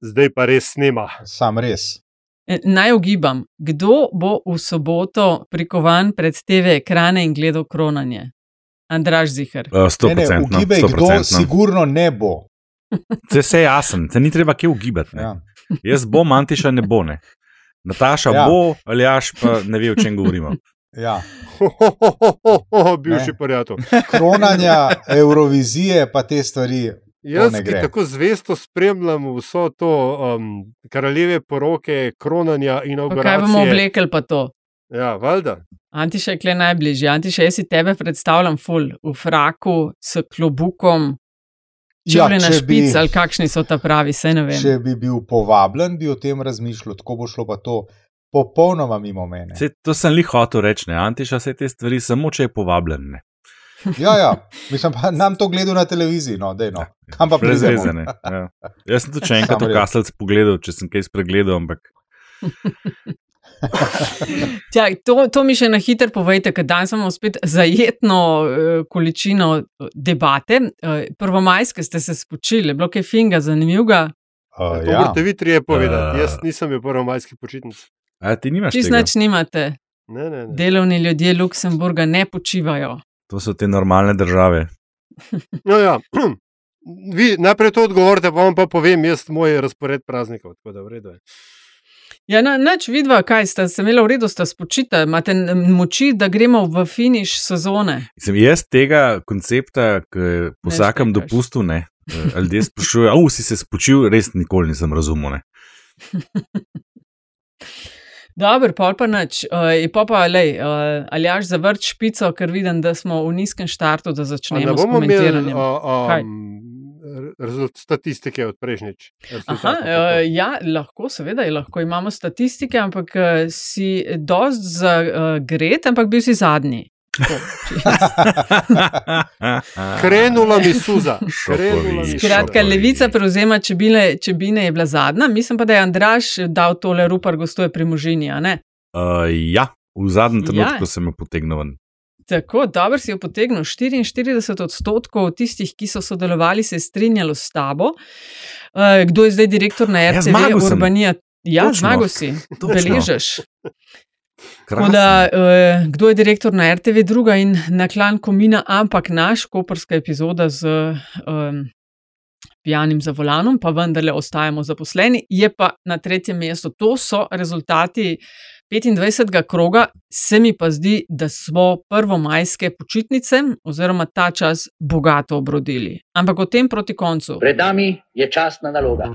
zdaj pa res snema. Sam res. E, Naj ugibam, kdo bo v soboto prikovan pred TV ekrane in gledal kronanje? Andraž Zihar. Uh, Ne, ne, 100%. ugibaj, kdo sigurno ne bo. Se je jasen, se ni treba kje ugibati. ne. Ja. Jaz bom, Antiša ne bo. Ne. Nataša Ja. bo, ali jaš pa ne ve, o čem govorimo. Ja. Bivši Ne. prijatelj. Kronanja, Eurovizije, pa te stvari. Jaz, ki gre. tako zvesto spremljam vso to um, kraljeve poroke, kronanja in Pa kaj bomo oblekli pa to? Ja, valjda. Antiša je kle najbližje. Antiša, jaz si tebe predstavljam ful v fraku s klobukom, ja, na če bi- špic ali kakšni so ta pravi, se ne vem. Če bi bil povabljen, bi o tem razmišljal, tako bo šlo pa to popolnoma mimo mene. Se, to sem li hotel reči, ne. Antiša se te stvari samo, če je povabljen. Ne. Ja, ja, mislim, pa nam to gledal na televiziji, no, dej no. Kam pa Brez pridemo? veze. ne. Ja. Jaz sem tudi še enkrat v kaselc pogledal, če sem kaj spregledal, ampak Tja, to, to mi še na hitro povejte, ker danes imamo spet zajetno uh, količino eh, debate. Uh, prvomajske ste se spočili, bilo je finga, zanimivega. Uh, To ja. morate vi trije povedati. Uh. Jaz nisem bil prvo majski počitnic. a, ti nimaš tega. nič nimate. Ne, ne, ne. Delovni ljudje Luksemburga ne počivajo. To so te normalne države. No, ja. Vi najprej to odgovorite, pa vam pa povem jaz moj razpored praznikov. Tako da v redu je. Ja, na, nač vidva, kaj sta se imela v redu, sta spočita, imate moči, da gremo v finiš sezone. Mislim, jaz tega koncepta, ki po vsakem dopustu ne. eh, ali Ljudje sprašujejo, a si se spočil, res nikoli nisem razumel. Ne. Dobro, pol pa nič. Uh, pa pa, lej, uh, ali jaš zavrč špico, ker vidim, da smo v nizkem štartu, da začnemo Ne s bomo imeli komentiranjem. a, a, rezult, statistike od prejšnjič. Aha, uh, ja, lahko, seveda, lahko imamo statistike, ampak uh, si dost za uh, ampak bil si zadnji. Krenula mi suza. Krenula mi Skratka, levica prevzema čebine, čebine je bila zadnja, mislim pa, da je Andraš dal tole rupar gostuje pri možini, a ne? Uh, ja, v zadnjem Ja. trenutku sem jo potegnil. ven. Tako, dobro si jo potegnil. 44 odstotkov tistih, ki so sodelovali, se je strinjalo s tabo. Uh, kdo je zdaj direktor na Ja, RTV? sem. Urbanija. Ja, zmagal si, beležeš. Da, uh, kdo je direktor na RTV, druga in na klan Komina, ampak naš, koperska epizoda z um, pijanim za volanom, pa vendarle ostajamo zaposleni, je pa na tretjem mestu. To so rezultati 25. kroga, se mi pa zdi, da smo prvomajske počitnice oziroma ta čas bogato obrodili. Ampak o tem proti koncu. Pred nami je časna naloga.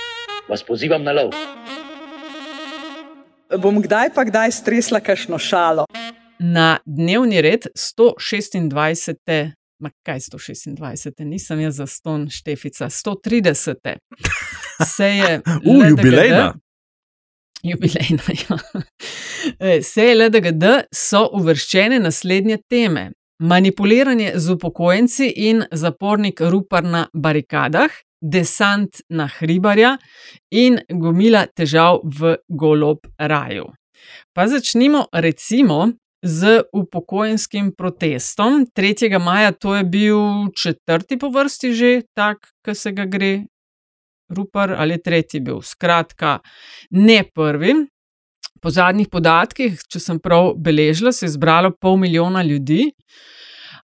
vas pozivam na lov. Bom kdaj pa kdaj stresla kakšno šalo. Na dnevni red 126. Ma kaj 126, nisem jaz za ston štefica, 130. Se je. U, LDGD jubilejna. Jubilejna, ja. Eh, Seje LDGD so uvrščene naslednje teme: manipuliranje z upokojenci in zapornik Rupar na barikadah, desant na hribarja in gomila težav v golob raju. Pa začnimo recimo z upokojenskim protestom. 3. maja to je bil četrti po vrsti že tak, ki se ga gre Rupar ali tretji bil. Skratka, ne prvi. Po zadnjih podatkih, če sem prav beležila, se je zbralo pol milijona ljudi.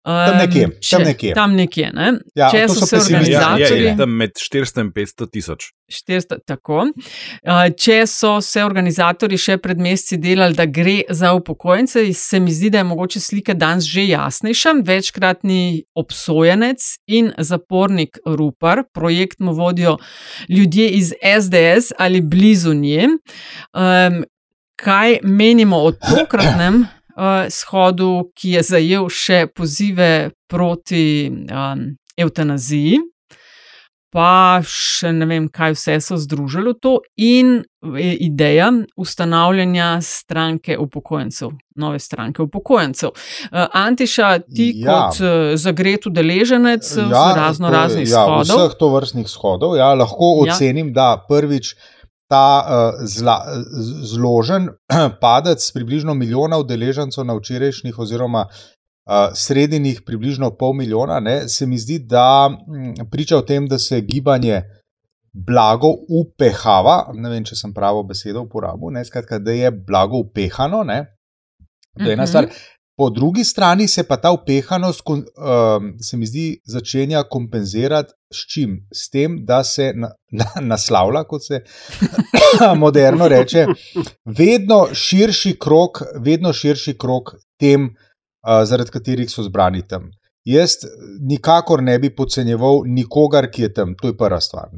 Tam nekje, Em, tam nekje. Tam nekje, ne? Ja, če so so se pesimisti. Ja, organizatorji. je, tam med 400 in 500 tisoč. 400, tako. Uh, Če so se organizatori še pred meseci delali, da gre za upokojence, se mi zdi, da je mogoče slika danes že jasnejša. Večkratni obsojenec in zapornik Rupar, projekt mu vodijo ljudje iz SDS ali blizu nje. Um, kaj menimo o tokratnem uh, shodu, ki je zajel še pozive proti um, evtanaziji? pa še ne vem, kaj vse so združili v to, in je ideja ustanavljanja stranke upokojencev, nove stranke upokojencev. Antiša, ti Ja. kot uh, zagret udeleženec ja, razno to raznih ja, shodov. Vseh to vrstnih shodov. Ja, lahko Ja. ocenim, da prvič ta uh, zla, zložen padec približno milijona udeležencev na včerajšnjih oziroma uh, sredinih približno pol milijona, ne, se mi zdi, da mm, priča o tem, da se gibanje blago upehava, ne vem, če sem pravo besedo uporabil, ne, skratka, da je blago upehano, ne, to je ena Mhm. stvar. Po drugi strani se pa ta upehanost, um, se mi zdi, začenja kompenzirati s čim? S tem, da se na, na, naslavlja, kot se moderno reče, vedno širši krok, vedno širši krok tem, uh, zaradi katerih so zbrani tam. Jaz nikakor ne bi podcenjeval nikogar, ki je tam, to je prva stvar.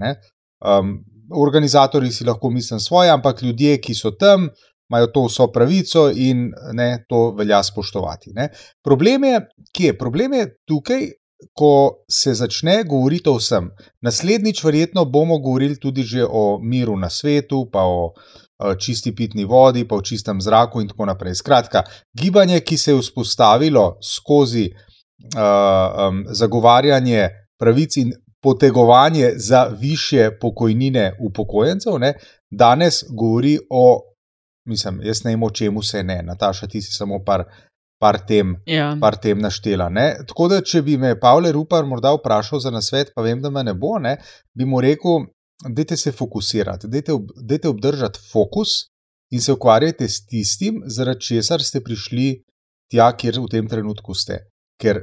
Um, organizatorji si lahko mislijo svoje, ampak ljudje, ki so tam, imajo to vso pravico in ne, to velja spoštovati. Ne. Problem je, kje? Problem je tukaj, ko se začne govoriti o vsem. Naslednjič, verjetno, bomo govorili tudi o miru na svetu, pa o eh, čisti pitni vodi, pa o čistem zraku in tako naprej. Skratka, gibanje, ki se je vzpostavilo skozi uh, um, zagovarjanje pravic in potegovanje za više pokojnine upokojencev, ne, danes govori o, mislim, jaz ne vem, o čemu se ne. Nataša, ti si samo par, par, tem, Ja. par tem naštela. Ne. Tako da, če bi me Pavle Rupar morda vprašal za nasvet, pa vem, da me ne bo, ne, bi mu rekel, dajte se fokusirati, dajte, ob, dajte obdržati fokus in se ukvarjajte s tistim, zaradi česar ste prišli tja, kjer v tem trenutku ste. Ker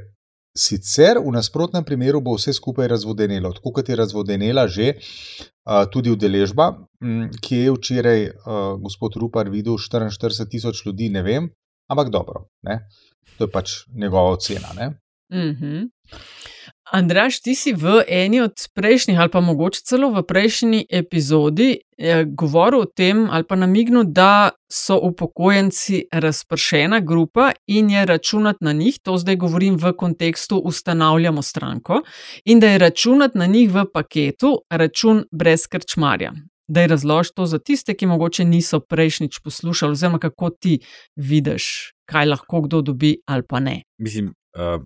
sicer v nasprotnem primeru bo vse skupaj razvodenelo, tako kot je razvodenela že uh, tudi udeležba, ki je včeraj uh, gospod Rupar videl 44 tisoč ljudi, ne vem, ampak dobro, ne? to je pač njegova ocena. Ne? Mhm. Andraš, ti si v eni od prejšnjih, ali pa mogoče celo v prejšnji epizodi, eh, govoril o tem, ali pa namignil, da so upokojenci razpršena grupa in je računati na njih, to zdaj govorim v kontekstu ustanavljamo stranko, in da je računati na njih v paketu račun brez krčmarja. Da je razlož to za tiste, ki mogoče niso prejšnjič poslušali, oziroma kako ti vidiš, kaj lahko kdo dobi ali pa ne. Mislim, uh,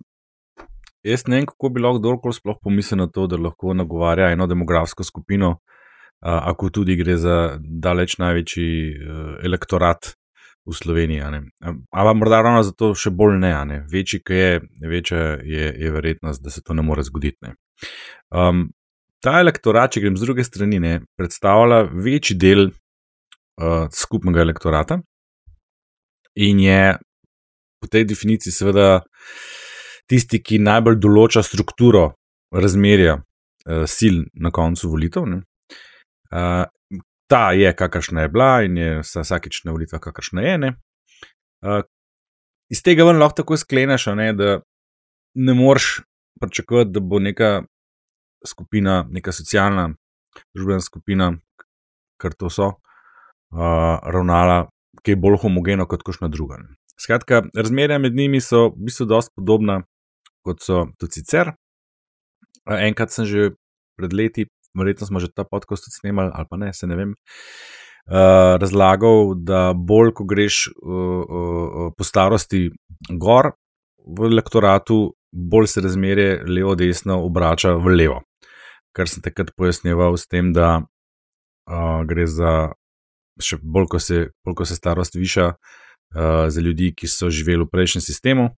jaz ne vem, kako bi lahko kdorkoli sploh pomislil na to, da lahko nagovarja eno demografsko skupino, uh, ako tudi gre za daleč največji uh, elektorat v Sloveniji. Ampak morda ravno zato še bolj ne. ne. Večji, ki je, večja je, je verjetnost, da se to ne more zgoditi. Ne. Um, ta elektorat, če grem z druge strani, ne, predstavlja večji del uh, skupnega elektorata in je po tej definiciji, seveda, tisti, ki najbolj določa strukturo razmerja uh, sil na koncu volitev. ne. Uh, ta je, kakršna je bila, in je vsa- vsakič na volitvah, kakršna je. ne. Uh, iz tega ven lahko tako skleneš, ne, da ne moreš pričakovati, da bo neka skupina, neka socialna, družbena skupina, kar to so, uh, ravnala kaj bolj homogeno kot kakšna druga. Skratka, razmerja med njimi so v bistvu dosti podobna, kot so tudi sicer. Enkrat sem že pred leti, verjetno smo že ta tudi snemali, ali pa ne, se ne vem. Uh, razlagal, da bolj, ko greš uh, uh, po starosti gor v elektoratu, bolj se razmerje levo-desno obrača v levo. Kar sem takrat pojasnjeval s tem, da uh, gre za še bolj, ko se, bolj, ko se starost viša, uh, za ljudi, ki so živeli v prejšnjem sistemu,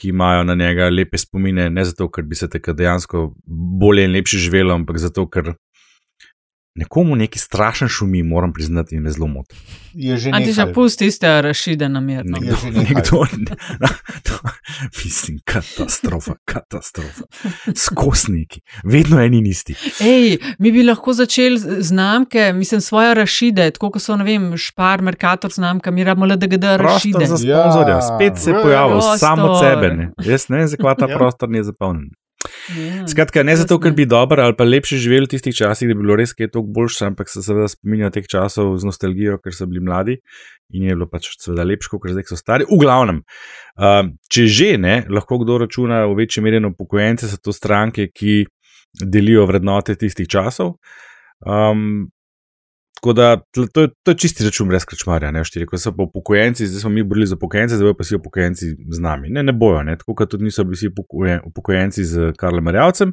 ki imajo na njega lepe spomine, ne zato, ker bi se takrat dejansko bolje in lepše živelo, ampak zato, ker nekomu neki strašen šumi, moram priznati, in me zelo moti. Je že Antiša, nekaj. pusti ste rašide namerno. Je že Nekdo, nekaj. nekdo mislim, katastrofa, katastrofa. Skosniki, vedno eni in isti. Ej, mi bi lahko začeli z- znamke, mislim, svoje rašide, tako kot so, ne vem, Špar, Merkator znamka, mi rabimo LDGD rašide. Prostor za sponzorja, spet se je pojavil, sam od sebe. Ne. Jaz ne vem, zakaj ta Ja. prostor ni zapolnjen. Ja, Skratka, ne zato, ker bi dobro ali pa lepše živeli v tistih časih, da bi bilo res kaj toliko boljše, ampak se seveda spominjajo teh časov z nostalgijo, ker so bili mladi in je bilo pač seveda lepše, kot zdaj, so stari. V glavnem, uh, če že ne, lahko kdo računa v večji meri na upokojence, so to stranke, ki delijo vrednote tistih časov. Um, tako da to je, to je čisti račun brez krčmarja, ne štiri, ko so pa upokojenci, zdaj smo mi borili za upokojence, zdaj pa si upokojenci z nami. Ne, ne bojo, ne, tako kot tudi niso bili vsi upokojenci z Karlom Marjavcem,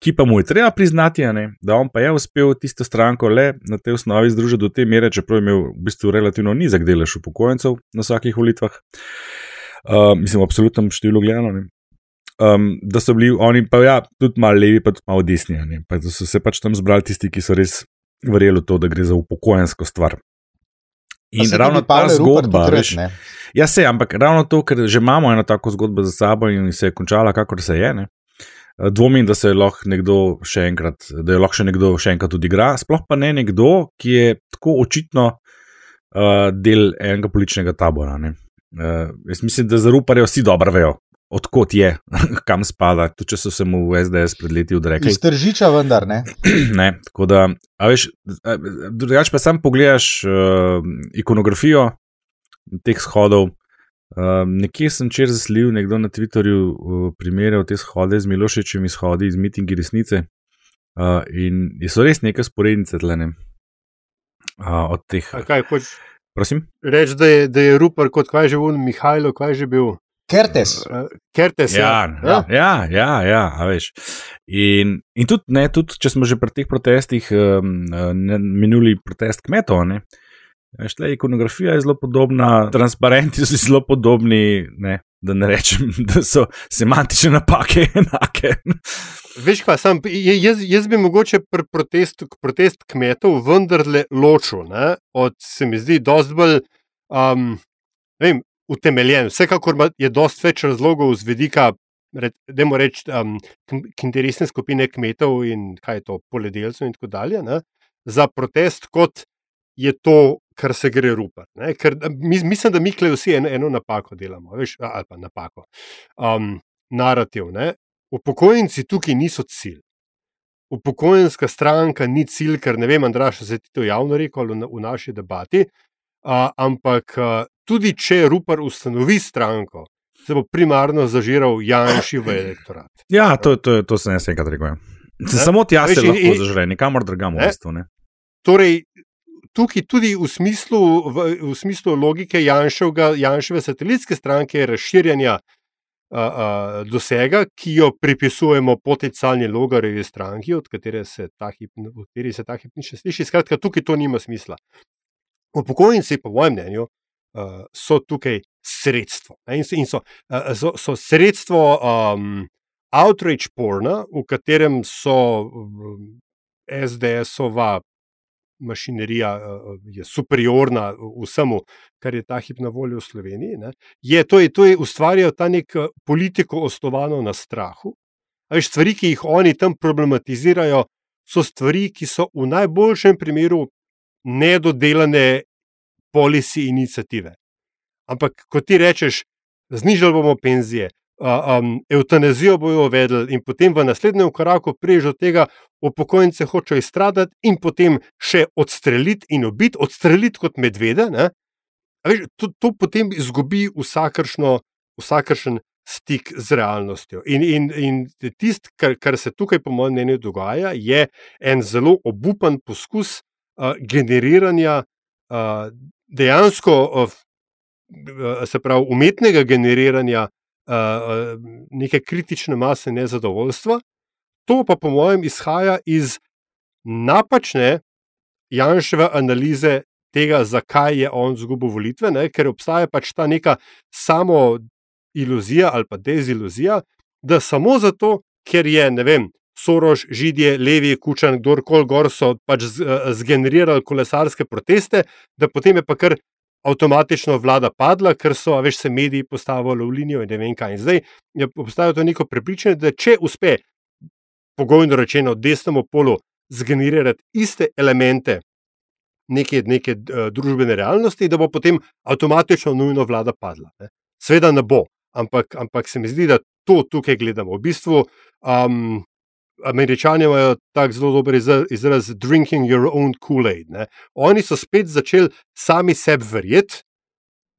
ki pa mu je treba priznati, ne, da on pa je uspel tisto stranko le na tej osnovi združiti do te mere, čeprav je imel v bistvu relativno nizek delež upokojencev na vsakih volitvah. Uh, mislim, v absolutnem številu gledano um, da so bili oni pa ja, tudi malo levi, pa tudi malo desni. Pa da so se pač tam zbrali tisti, ki so res verjeli v to, da gre za upokojensko stvar. In ravno ta zgodba, veš, ja, se, ampak ravno to, ker že imamo eno tako zgodbo za sabo in se je končala, kakor se je. Ne? Dvomim, da se lahko nekdo še enkrat, da je lahko še nekdo še enkrat odigra, sploh pa ne nekdo, ki je tako očitno uh, del enega političnega tabora. Uh, jaz mislim, da za ruparje vsi dobro vejo, odkot je, kam spada, tudi če so se mu v SDS pred leti odrekli. Iz tržiča, vendar ne. ne tako da, a veš, drugače pa sam pogledaš uh, ikonografijo teh shodov. Uh, nekje sem čer zaslil, nekdo na Twitterju uh, primerjal te shode z Milošečimi shodi iz mitingi resnice. Uh, in so res neke sporednice tlene. Uh, od teh. Kaj hočeš? Prosim? Reči, da je, da je Rupert kot kaj že bil, Mihajlo, kaj že bil. Kertes. Kertes ja, ja, ja, ja, ja, ja veš. In, in tudi, ne, tudi, če smo že pri teh protestih um, ne, minuli protest kmetov, ne, veš, tle, ikonografija je zelo podobna, transparenti so zelo podobni, ne, da ne rečem, da so semantične napake enake. Veš, kaj, sam, jaz, jaz bi mogoče pri protestu protest kmetov vendarle ločil ne, od, se mi zdi, dosti bolj. Um, vem, utemeljen. Vsekakor je dosti več razlogov z vidika, da moramo reči, um, interesne skupine kmetov in kaj je to, poljedelcev in tako dalje, ne, za protest, kot je to, kar se gre rupati. Ker mi, mislim, da mi klej vsi eno, eno napako delamo, veš, ali pa napako. Um, narativ. Ne. Upokojenci tukaj niso cilj. Upokojenska stranka ni cilj, ker ne vem, Andraš, se ti to javno rekel v, v naši debati, uh, ampak uh, tudi če Rupert ustanovi stranko, se bo primarno zažiral Janši v elektorat. Ja, to, to, to se ne sem enkrat rekel. Se samo ti jaz lahko zažre, nikamor drugam v bistvu. Torej, tukaj tudi v smislu, v, v smislu logike Janševe satelitske stranke razširjanja. Uh, uh, dosega, ki jo pripisujemo potencialni logarevi stranki, od katere se ta hip, se ta hip ni še sliši. Skratka, tukaj to nima smisla. Upokojenci, po mojem mnenju, uh, so tukaj sredstvo. In, in so, uh, so, so sredstvo um, outrage porna, v katerem so um, SDS-ova mašinerija uh, superiorna vsemu, kar je ta hip na voljo v Sloveniji. Je, to, je, to je ustvarjalo ta nek politiko osnovano na strahu. Veš, stvari, ki jih oni tam problematizirajo, so stvari, ki so v najboljšem primeru nedodelane policy inicijative. Ampak, ko ti rečeš, znižali bomo penzije, um, eutanazijo bojo uvedli, in potem v naslednjem koraku priješ do tega, upokojence hočejo izstradati in potem še odstreliti in ubiti, odstreliti kot medvede. Veš, to, to potem izgubi vsakršno, vsakršen stik z realnostjo. In, in, in tisto, kar, kar se tukaj, po mojem mnenju, dogaja, je en zelo obupan poskus uh, generiranja uh, dejansko, se pravi, umetnega generiranja neke kritične mase nezadovoljstva. To pa, po mojem, izhaja iz napačne Janševe analize tega, zakaj je on zgubil volitve, ne? ker obstaja pač ta neka samo iluzija ali pa deziluzija, da samo zato, ker je, ne vem, Soroš, Židije, Levi, Kučan, kdorkoli gor so pač zgenerirali kolesarske proteste, da potem je pa kar avtomatično vlada padla, ker so več se mediji postavili v linijo in ne vem kaj. In zdaj je obstajalo to neko prepričanje, da če uspe, pogojno rečeno, desnemu polu zgenerirati iste elemente neke, neke družbene realnosti, da bo potem avtomatično nujno vlada padla. Ne. Sveda ne bo, ampak, ampak se mi zdi, da to tukaj gledamo. V bistvu um, Američani imajo tako zelo dober izraz, drinking your own Kool-Aid. Oni so spet začeli sami sebi verjeti,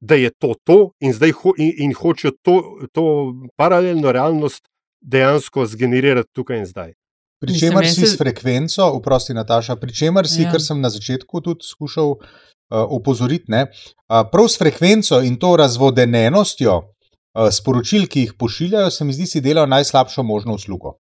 da je to to, in zdaj ho in, in hočejo to, to paralelno realnost dejansko zgenerirati tukaj in zdaj. Pričemer si s frekvenco, oprosti Nataša, pričemer si, ja. kar sem na začetku tudi skušal uh, opozoriti, ne, uh, prav s frekvenco in to razvodenenostjo uh, sporočil, ki jih pošiljajo, se mi zdi, si delajo najslabšo možno uslugo.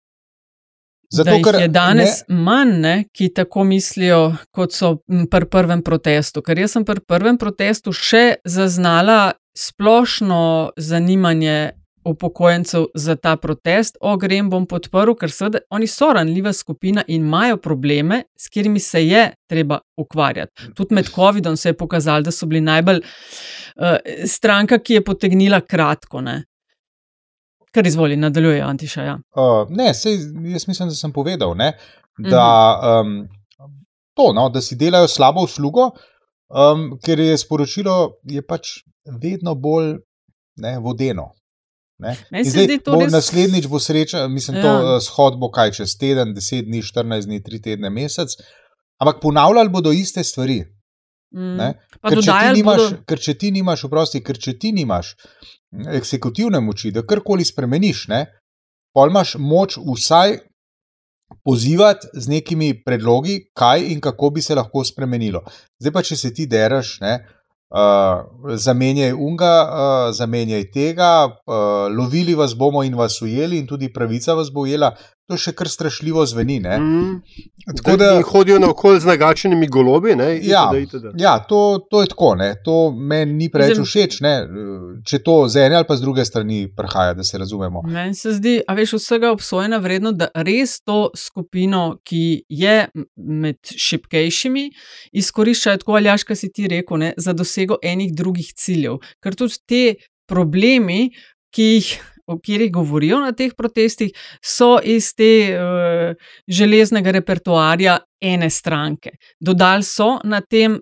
Zato, ker je danes ne, manj, ne, ki tako mislijo, kot so pri prvem protestu. Ker jaz sem pri prvem protestu še zaznala splošno zanimanje upokojencev za ta protest, o grem bom podprl, ker seveda oni so ranljiva skupina in imajo probleme, s katerimi se je treba ukvarjati. Tudi med COVID-om se je pokazalo, da so bili najbolj uh, stranka, ki je potegnila kratko. Ne. Kar izvoli, nadaljuje Antiša. Ja. Uh, ne, sej, jaz mislim, da sem povedal, ne, da, um, to, no, da si delajo slabo uslugo, um, ker je sporočilo je pač vedno bolj ne, vodeno. Zdaj, bo, res... Naslednjič bo sreča, mislim, ja. to uh, shod bo kaj čez teden, 10 dni, 14 dni, 3 tedne, mesec. Ampak ponavljali bodo iste stvari. Mm. Ker, če nimaš, bodo... ker če ti nimaš, vprosti, ker če ti nimaš eksekutivne moči, da karkoli spremeniš, ne, pol imaš moč vsaj pozivati z nekimi predlogi, kaj in kako bi se lahko spremenilo. Zdaj pa, če se ti deraš, ne, uh, zamenjaj unga, uh, zamenjaj tega, uh, lovili vas bomo in vas ujeli, in tudi pravica vas bo ujela. To še kar strašljivo zveni. Mm. Da, da hodijo na okolje z nagačenimi golobi. Ne, ja, ja to, to je tako. Ne. To meni ni preveč všeč, ne. če to z ene ali pa z druge strani prihaja, da se razumemo. Meni se zdi, a veš, vsega obsojena vredno, da res to skupino, ki je med šipkejšimi, izkoriščajo tako ali jaška si ti rekel, ne, za dosego enih drugih ciljev. Ker tudi te problemi, ki jih o katerih govorijo na teh protestih, so iz te uh, železnega repertoarja ene stranke. Dodali so na tem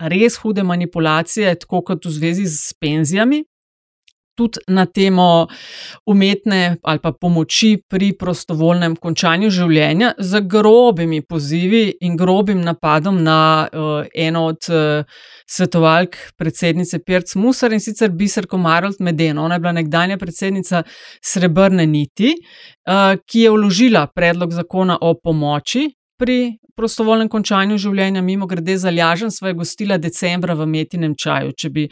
res hude manipulacije, tako kot v zvezi s penzijami, tudi na temo umetne ali pa pomoči pri prostovoljnem končanju življenja, z grobimi pozivi in grobim napadom na uh, eno od uh, svetovalk predsednice Pirc Musar in sicer Biserko Marold Medeno. Ona je bila nekdanja predsednica Srebrne niti, uh, ki je vložila predlog zakona o pomoči pri prostovoljnem končanju življenja, mimo grede za Ljažen, sva je gostila decembra v Metinem čaju, če bi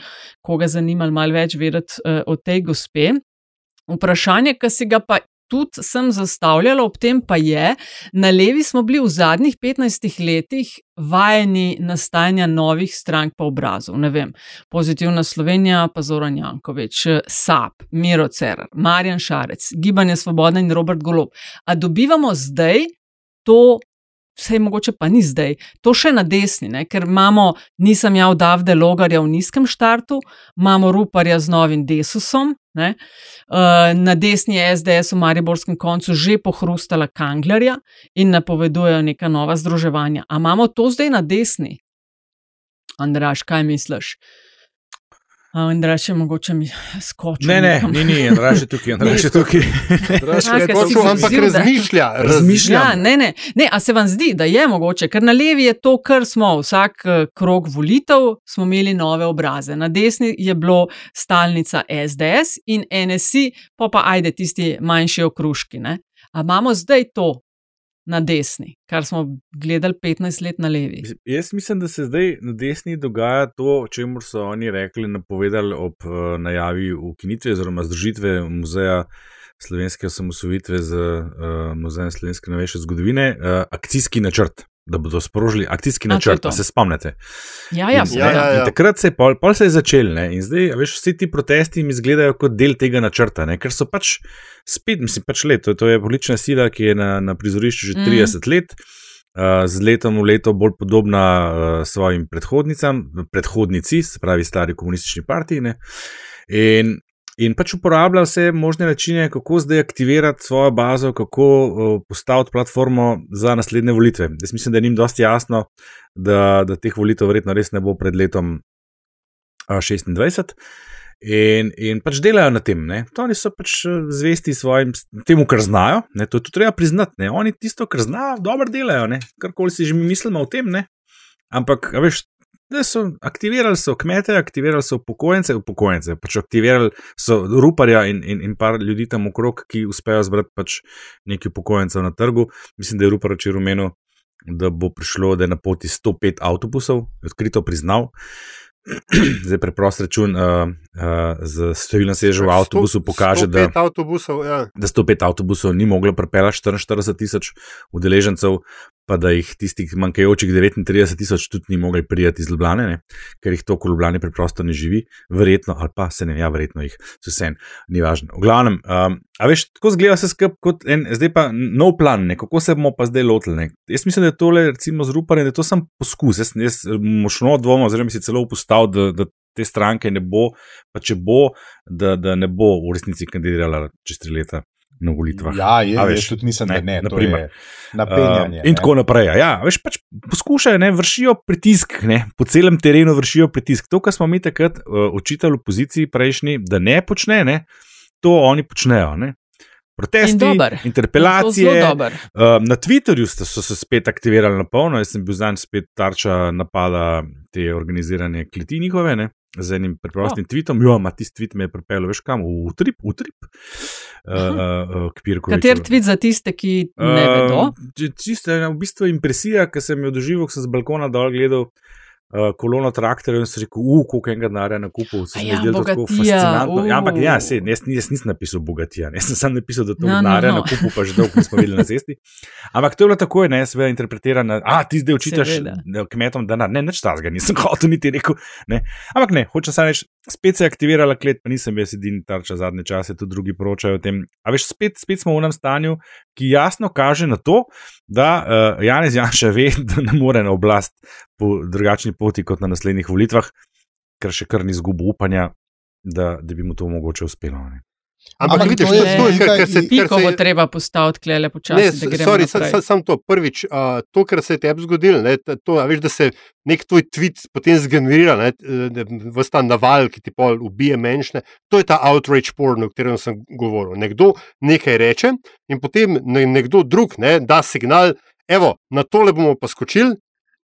koga zanimalo malo več vedeti uh, o tej gospe. Vprašanje, ki si ga pa tudi sem zastavljala, ob tem pa je, na levi smo bili v zadnjih 15 letih vajeni nastajanja novih strank po obrazu. Ne vem, pozitivna Slovenija, pa Zoran Jankovič, SAP, Miro Cerar, Marjan Šarec, Gibanje Svoboda in Robert Golob. A dobivamo zdaj to vse mogoče pa ni zdaj, to še na desni, ne? ker imamo, nisem jav Davde Logarja v nizkem štartu, imamo Ruparja z novim Desusom, ne? Uh, na desni je SDS v Mariborskem koncu že pohrustala Kanglerja in napovedujejo neka nova združevanja. A imamo to zdaj na desni? Andraš, kaj misliš? Andraš je mogoče mi skočil. Ne, ne, ni, ni, Andraš je tukaj, Andraš je tukaj. Andraš je skočil, ampak razmišlja. Razmišlja. Ja, ne, ne, ne, a se vam zdi, da je mogoče, ker na levi je to, kar smo vsak eh, krok volitev, smo imeli nove obraze. Na desni je bilo stalnica SDS in NSI, pa pa ajde tisti manjši okruški. Ne? A imamo zdaj to, na desni, kar smo gledali 15 let na levi. Jaz mislim, da se zdaj na desni dogaja to, o čemer so oni rekli, napovedali ob uh, najavi ukinitve oziroma združitve muzeja slovenske osamosvojitve z uh, muzejem slovenske novejše zgodovine, uh, akcijski načrt da bodo sprožili akcijski načrt, da se spomnite. Ja, ja, in, ja, ja, ja. Takrat se je, pol, pol se je začel ne? in zdaj, veš, vsi ti protesti mi izgledajo kot del tega načrta, ne? ker so pač spet, mislim, pač let. To, to je politična sila, ki je na, na prizorišču že 30 mm. let. Uh, z letom v leto bolj podobna uh, svojim predhodnicam, predhodnici, se pravi, stari komunistični partiji. In In pač uporablja vse možne načine, kako zdaj aktivirati svojo bazo, kako uh, postaviti platformo za naslednje volitve. Jaz mislim, da jim dosti jasno, da, da teh volitev verjetno res ne bo pred letom uh, 26. In, in pač delajo na tem. Ne. To oni so pač zvesti svojim, temu, kar znajo. Ne. To je tudi treba priznati. Ne. Oni tisto, kar znajo, dobro delajo. Karkoli si že mi mislimo o tem. Ne. Ampak, veš, da so aktivirali so kmete, aktivirali so upokojence, upokojence, pač aktivirali so ruparja in, in, in par ljudi tam okrog, ki uspejo zbrati pač nekaj upokojencev na trgu. Mislim, da je rupar včeraj omenil, da bo prišlo, da je na poti 105 avtobusov, odkrito priznal. Zdaj, preprost račun uh, uh, z številno sežo v avtobusu pokaže, da, avtobusov, ja. da 105 avtobusov ni moglo prepeljati 44 tisoč udeležencev, pa da jih tistih manjkajočih 39 tisoč tudi ni mogli prijeti iz Ljubljane, ne? ker jih to, ko Ljubljane preprosto ne živi, verjetno, ali pa se ne, ja, verjetno jih, vse en, ni važno. V glavnem, um, a veš, tako zgleda se skrb kot en, zdaj pa nov plan, ne? kako se bomo pa zdaj lotili. Ne? Jaz mislim, da je tole, recimo, zrupanje, da je to sam poskus. Jaz, jaz močno dvomim, oziroma si celo upustal, da, da te stranke ne bo, pa če bo, da, da ne bo v resnici kandidirala čez tri leta na volitvah. Ja, je, A veš, jaz tudi mislim, da ne. to naprimer. je Napenjanje. Uh, in tako naprej. Ja, veš, pač poskušajo, ne, vršijo pritisk, ne, po celem terenu vršijo pritisk. To, kar smo mi takrat uh, očitali opoziciji prejšnji, da ne počne, ne, to oni počnejo. Ne. Protesti, In interpelacije. In. Uh, na Twitterju sta- so se spet aktivirali na polno, jaz sem bil zanj spet tarča napada te organizirane kleti njihove. Ne? Z enim preprostim oh. tvitom, jo, ima tisti tvit me je pripeljal, veš kam, v trip, v trip. Uh, uh, uh. Kater tvit za tiste, ki ne vedo? Uh, Čisto je v bistvu impresija, ki sem jo doživel, ko sem z balkona dol gledal. Uh, kolono traktorjev in si rekel, uf, koliko enega denarja na kupu, se mi ja, zdi tako fascinantno. Ja, ampak ja, se, jaz, jaz nisem napisal bogatija, ne, jaz sem samo napisal, da to No, no, denarja no. na kupu pa že dolgo nismo videli na cesti. Ampak to je bilo tako, ne, seveda interpretirano, a ti zdaj očitaš Seveda. ne, kmetom denar, ne, nič tazga, nisem hotel niti rekel. Ne. Ampak ne, hočem samo reči, spet se je aktivirala klet, pa nisem jaz edini tarča zadnje čase, tudi drugi poročajo o tem. A veš, spet, spet smo v enem stanju, ki jasno kaže na to, da uh, Janez Janša ve, da ne more na oblast po drugačni poti kot na naslednjih volitvah, ker še kar ni izgubil upanja, da, da bi mu to mogoče uspelo. Ne. Ampak, Ampak vidiš, to je to je, kar, nekaj- kar se tiče. Piko bo treba postaviti klele počasi, Ne, da gremo sorry, naprej. sam, sam to prvič, uh, to, kar se je tebi zgodilo, ne, to, a veš, da se nek tvoj tweet potem zgenerira, ne, v ta naval, ki ti pol ubije menšne, to je ta outrage porn, o katerem sem govoril. Nekdo nekaj reče in potem ne, nekdo drug ne, da signal, evo, na tole bomo pa skočili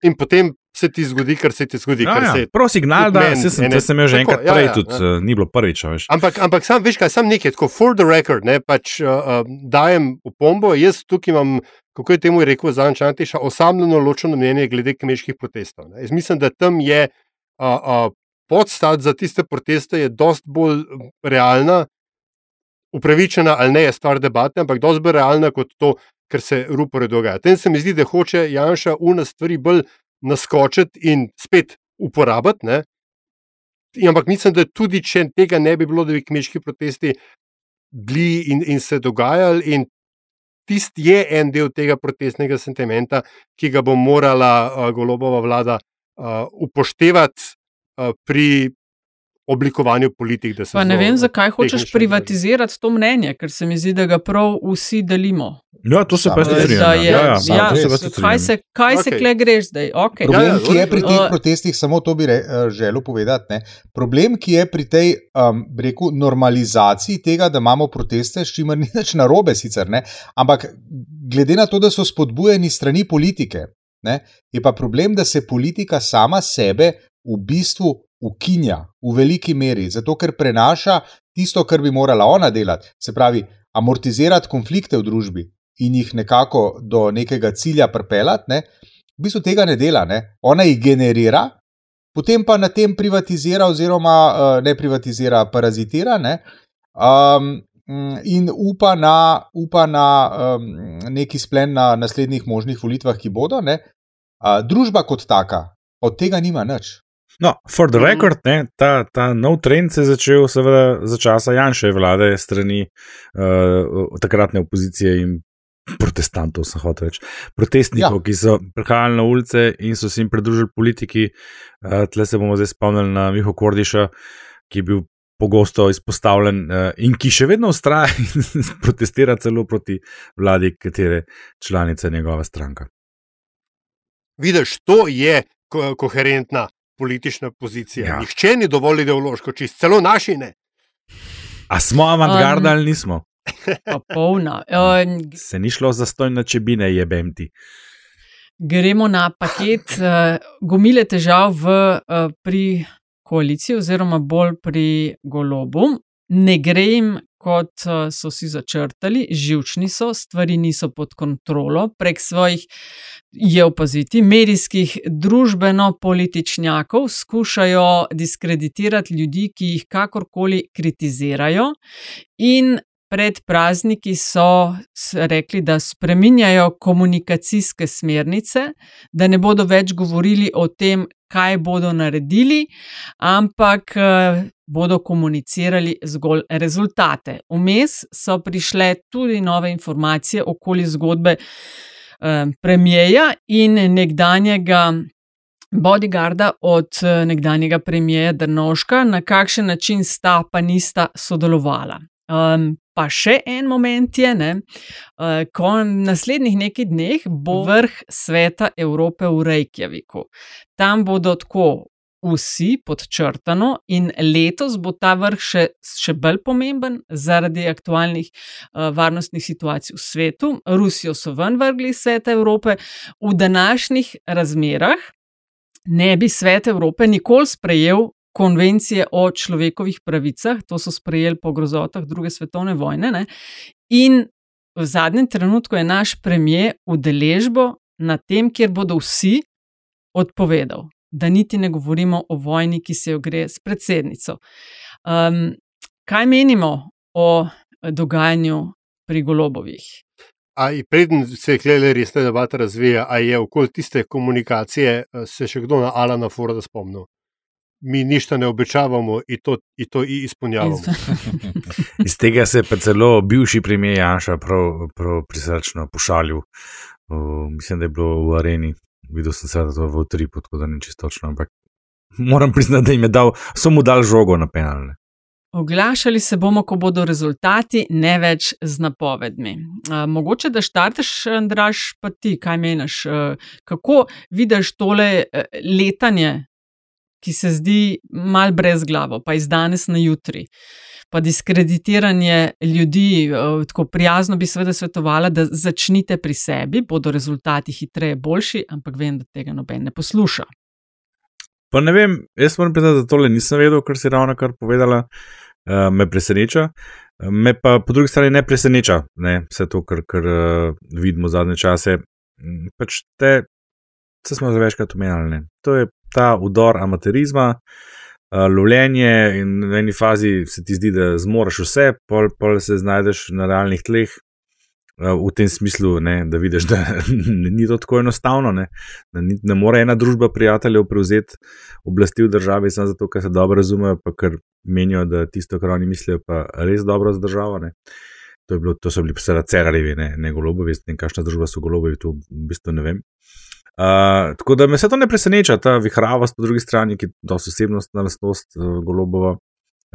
in potem se ti zgodi, kar se ti zgodi. Ja, ja, se prav signal, da meni se sem, ene- sem jo že tako, enkrat ja, prej, ja, tudi ja. uh, ni bilo prvič. Veš. Ampak, ampak sam, veš kaj, sam nekaj, tako for the record, ne, pač uh, dajem opombo, jaz tukaj imam, kako je temu rekel Zančantiša, osamljeno ločeno mnenje glede kmečkih protestov. Ne. Jaz mislim, da tam je uh, uh, podstat za tiste proteste je dost bolj realna, upravičena ali ne je stvar debate, ampak dost bolj realna kot to, kar se rupore dogaja. Tem se mi zdi, da hoče Janša una stvari bolj naskočiti in spet uporabiti. In Ampak mislim, da tudi če tega ne bi bilo, da bi kmečki protesti bili in, in se dogajali, in tisti je en del tega protestnega sentimenta, ki ga bo morala uh, golobova vlada uh, upoštevati uh, pri oblikovanju politik. da se Pa ne vem, zakaj hočeš privatizirati to mnenje, ker se mi zdi, da ga prav vsi delimo. Ja, to se pa Da strinjam. je, Ja, ja, ja, se kaj se, kaj se Okej. kle greš zdaj? Okay. Problem, Ja, ja, ki je pri teh Uh, protestih, samo to bi re, eh, želel povedati. Ne. Problem, ki je pri tej um, bi rekel, normalizaciji tega, da imamo proteste, s čimer ni nič narobe, sicer, ne, ampak glede na to, da so spodbujeni strani politike, ne, je pa problem, da se politika sama sebe v bistvu ukinja v veliki meri, zato ker prenaša tisto, kar bi morala ona delati, se pravi, amortizirati konflikte v družbi in jih nekako do nekega cilja pripeljati. Ne. V bistvu tega ne dela, ne. ona jih generira, potem pa na tem privatizira, oziroma uh, ne privatizira, parazitira. Ne. Um, In upa na, upa na um, neki splen na naslednjih možnih volitvah, ki bodo. Ne. Uh, družba kot taka od tega nima nič. No, for the record, ne, ta, ta nov trend se je začel seveda za časa Janša vlade strani uh, takratne opozicije in protestantov, sem hotel reči, protestnikov, ja. ki so prihajali na ulice in so se jim pridružili politiki. Uh, tle se bomo zdaj spomnili na Miho Kordiša, ki je bil pogosto izpostavljen uh, in ki še vedno ustraja in protestira celo proti vladi, katere članica je njegova stranka. Vidiš, to je ko koherentna politična pozicija. Ja. Nihče ni dovolj ideološko čist, celo naši ne. A smo avantgarda Um, ali nismo? Popolna. Um, Se ni šlo za stojno čebine, jebem ti. Gremo na paket uh, gomile težav v, uh, pri koaliciji, oziroma bolj pri golobu. Ne gre jim, kot uh, so si začrtali, živčni so, stvari niso pod kontrolo, prek svojih, je opaziti, medijskih, družbeno-političnjakov skušajo diskreditirati ljudi, ki jih kakorkoli kritizirajo, in Pred prazniki so rekli, da spreminjajo komunikacijske smernice, da ne bodo več govorili o tem, kaj bodo naredili, ampak bodo komunicirali zgolj rezultate. Vmes so prišle tudi nove informacije okoli zgodbe premijeja in nekdanjega. Bodyguarda od nekdanjega premijeja Drnoška, na kakšen način sta pa nista sodelovala. Um, pa še en moment je, ne, uh, ko naslednjih nekaj dneh bo vrh sveta Evrope v Reykjaviku. Tam bodo tako vsi podčrtano, in letos bo ta vrh še, še bolj pomemben zaradi aktualnih uh, varnostnih situacij v svetu. Rusijo so ven vrgli iz sveta Evrope, v današnjih razmerah. Ne bi svet Evrope nikoli sprejel konvencije o človekovih pravicah, to so sprejeli po grozotah druge svetovne vojne. Ne? In v zadnjem trenutku je naš premijer udeležbo na tem, kjer bodo vsi odpovedali, da niti ne govorimo o vojni, ki se jo gre s predsednico. Um, kaj menimo o dogajanju pri golobovih? Ali preden se je resna debata razvija, ali je okoli tiste komunikacije eh, se še kdo na Alana Forda spomnil? mi ništa ne običavamo in to, in to izpolnjavamo. Iz tega se je pa celo bivši premijer Janša prav, prav prisrčno pošalil. Uh, mislim, da je bilo v areni, videl sem se, da je to v tripu, tako da ni čisto točno. Ampak moram priznati, da jim je dal, so mu dal žogo na penalne. Oglašali se bomo, ko bodo rezultati, ne več z napovedmi. Uh, mogoče, da štarteš, Andraš, pa ti, kaj meniš? Uh, kako vidiš tole letanje ki se zdi mal brez glavo, pa iz danes na jutri. Pa diskreditiranje ljudi, tako prijazno bi seveda svetovala, da začnite pri sebi, bodo rezultati hitreje boljši, ampak vem, da tega noben ne posluša. Pa ne vem, jaz moram priznati, da tole nisem vedel, kar si ravno kar povedala, uh, me preseneča. Me pa po drugi strani ne preseneča, ne, vse to, kar, kar uh, vidimo zadnje čase. Pač te, se smo že večkrat omenjali, to je ta udor amaterizma, uh, lovljenje in v eni fazi se ti zdi, da zmoriš vse, pol, pol se znajdeš na realnih tleh. V tem smislu, ne, da vidiš, da ni to tako enostavno, ne, da ni, ne more ena družba prijateljev prevzeti oblasti v državi, samo zato, ker se dobro razumejo, pa ker menijo, da tisto, kar oni mislijo, pa res dobro za državo. To, bilo, to so bili psa cerarjevi, ne, ne golobovi, ne kakšna družba so golobovi, to v bistvu ne vem. Uh, tako da me se to ne preseneča, ta vihravost po drugi strani, ki je dosti osebnostna lastnost uh, golobova.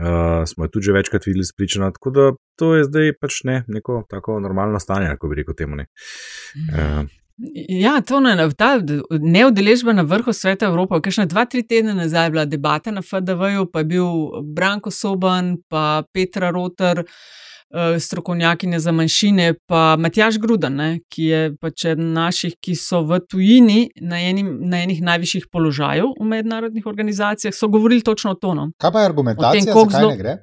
Uh, smo jo tudi že večkrat videli spričana, tako da to je zdaj pač ne, neko tako normalno stanje, kako bi rekel temu. Uh. Ja, to ne, ta neudeležba na vrhu sveta Evrope. Kajšne dva, tri tedne nazaj je bila debata na FDV-ju, pa je bil Branko Soban, pa Petra Rotar. Eh, strokovnjakinja za manjšine, pa Matjaš Grudan, ne, ki je pač eden naših, ki so v tujini na, enim, na enih najvišjih položajev v mednarodnih organizacijah, so govorili točno o tonu. Kaj pa je argumentacija, da zlo... ne gre?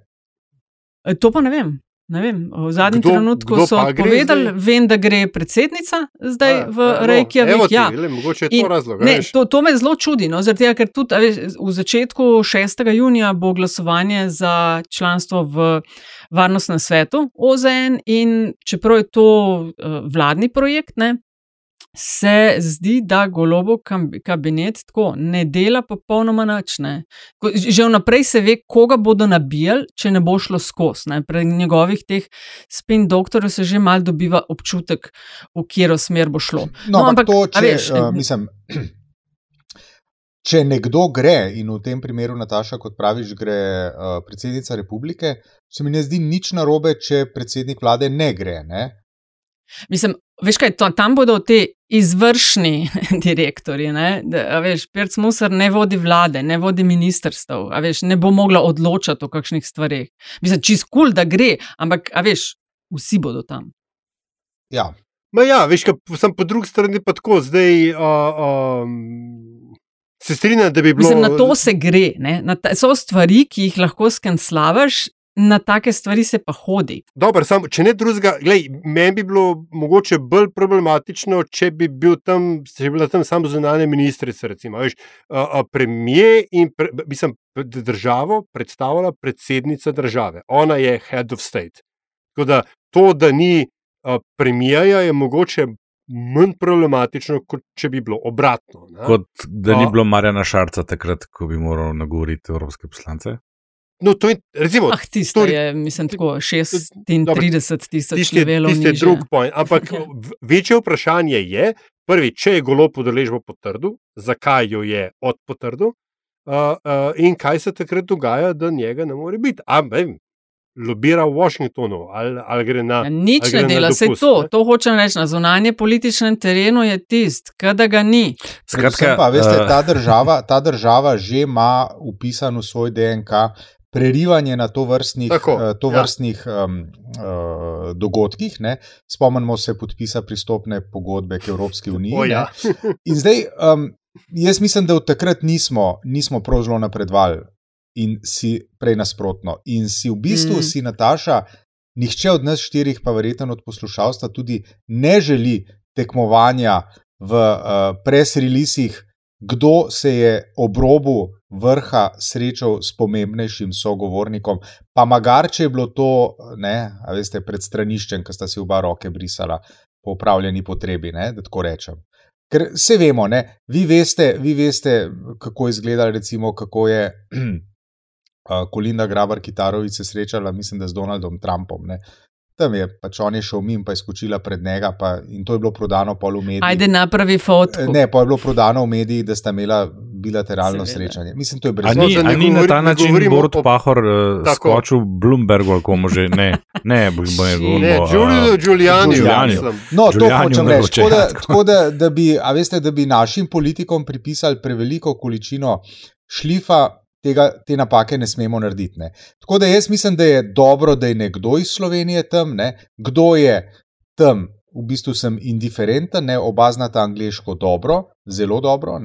Eh, to pa ne vem. Ne vem, v zadnjem kdo, trenutku kdo so povedali, vem, da gre predsednica zdaj a, v Reykjavik. Ja, mogoče je to In, razlog. Ne, to, to me zelo čudi, no, zaradi tega, ker tudi veš, v začetku 6. junija bo glasovanje za članstvo v Varnostnem svetu OZN in čeprav je to uh, vladni projekt, ne, se zdi, da golobo kabinet tako ne dela popolnoma nič. Ne. Že vnaprej se ve, koga bodo nabijali, če ne bo šlo skozi. Pri njegovih teh spin doktorjev se že mal dobiva občutek, v katero smer bo šlo. No, no ampak to, če, veš, uh, mislim. Če nekdo gre, in v tem primeru, Nataša, kot praviš, gre uh, predsednica republike, se mi ne zdi nič narobe, če predsednik vlade ne gre. Ne? Mislim, veš kaj, to, tam bodo ti izvršni direktori. Perc Musar ne vodi vlade, ne vodi ministrstv, veš, ne bo mogla odločati o kakšnih stvarih. Mislim, čist kul, cool, da gre, ampak veš, vsi bodo tam. Ja, Ma ja, veš, kaj, sem po drugi strani pa tako, zdaj uh, um, se strinjam, da bi bilo. Mislim, na to se gre. ne. Na Ta, so stvari, ki jih lahko skenslavaš, na take stvari se pa hodi. Dobro, sam, če ne drugega, meni bi bilo mogoče bolj problematično, če bi bil tam, če bi bila tam samo zunanja ministrica. Recimo, veš, a, a premije in pre, mislim, državo predstavlja predsednica države. Ona je head of state. Tako da to, da ni a, premijeja, je mogoče. Manj problematično, kot če bi bilo obratno. Ne? Kot da ni bilo Marjana Šarca takrat, ko bi moral nagovoriti evropske poslance. No, to je, recimo, ah, tisto je, mislim, tako 36 tisoč levelov. Tisti je drug point. Ampak večje vprašanje je, prvi, če je golo podeležbo potrdil, zakaj jo je odpotrdil uh, uh, in kaj se takrat dogaja, da njega ne more biti. Ampak, lobira v Washingtonu ali, ali gre na. Ja, nič ne dela, se to, ne? to hočem reči. Na zunanje političnem terenu je tist, kada ga ni. Skratka, pa, veste, ta, država, ta država že ima upisan v svoj DNK. Prerivanje na to vrstnih, Tako, to vrstnih ja. um, uh, dogodkih, ne? spomnimo se podpisa pristopne pogodbe k Evropski uniji. O, ja. In zdaj, um, jaz mislim, da od takrat nismo, nismo prav zelo napredovali in si prej nasprotno. In si v bistvu, mm. si Nataša, nihče od nas štirih, pa verjetno od poslušalstva, tudi ne želi tekmovanja v uh, presrilisih, kdo se je ob robu vrha srečal s pomembnejšim sogovornikom. Pa magar, če je bilo to, ne, veste, pred straniščem, ki sta si oba roke brisala po upravljeni potrebi, ne, da tako rečem. Ker vse vemo, ne, vi, veste, vi veste, kako je izgledalo, recimo, kako je Kolinda Grabar Kitarovic se srečala, mislim, da z Donaldom Trumpom. Ne. Tam je pač on je šel mimo, pa je skočila pred njega, pa, in to je bilo prodano pol v medijih. Ajde, napravi fotko. Ne, pa je bilo prodano v medijih, da sta imela bilateralno Seveda. srečanje. Mislim, to je brez veze. Ali ni na ta način Borod o... Pahor uh, skočil Bloomberg ali komu že? Ne, ne, Bloomberg. Ne, Giulio Giuliani. No, to hočem reči. Tako, da, tako da, da, bi, veste, da bi našim politikom pripisali preveliko količino šlifa, tega, te napake ne smemo narediti. Ne. Tako da jaz mislim, da je dobro, da je nekdo iz Slovenije tam, ne. kdo je tam, v bistvu sem indiferenten, ne. oba znata angliško dobro, zelo dobro.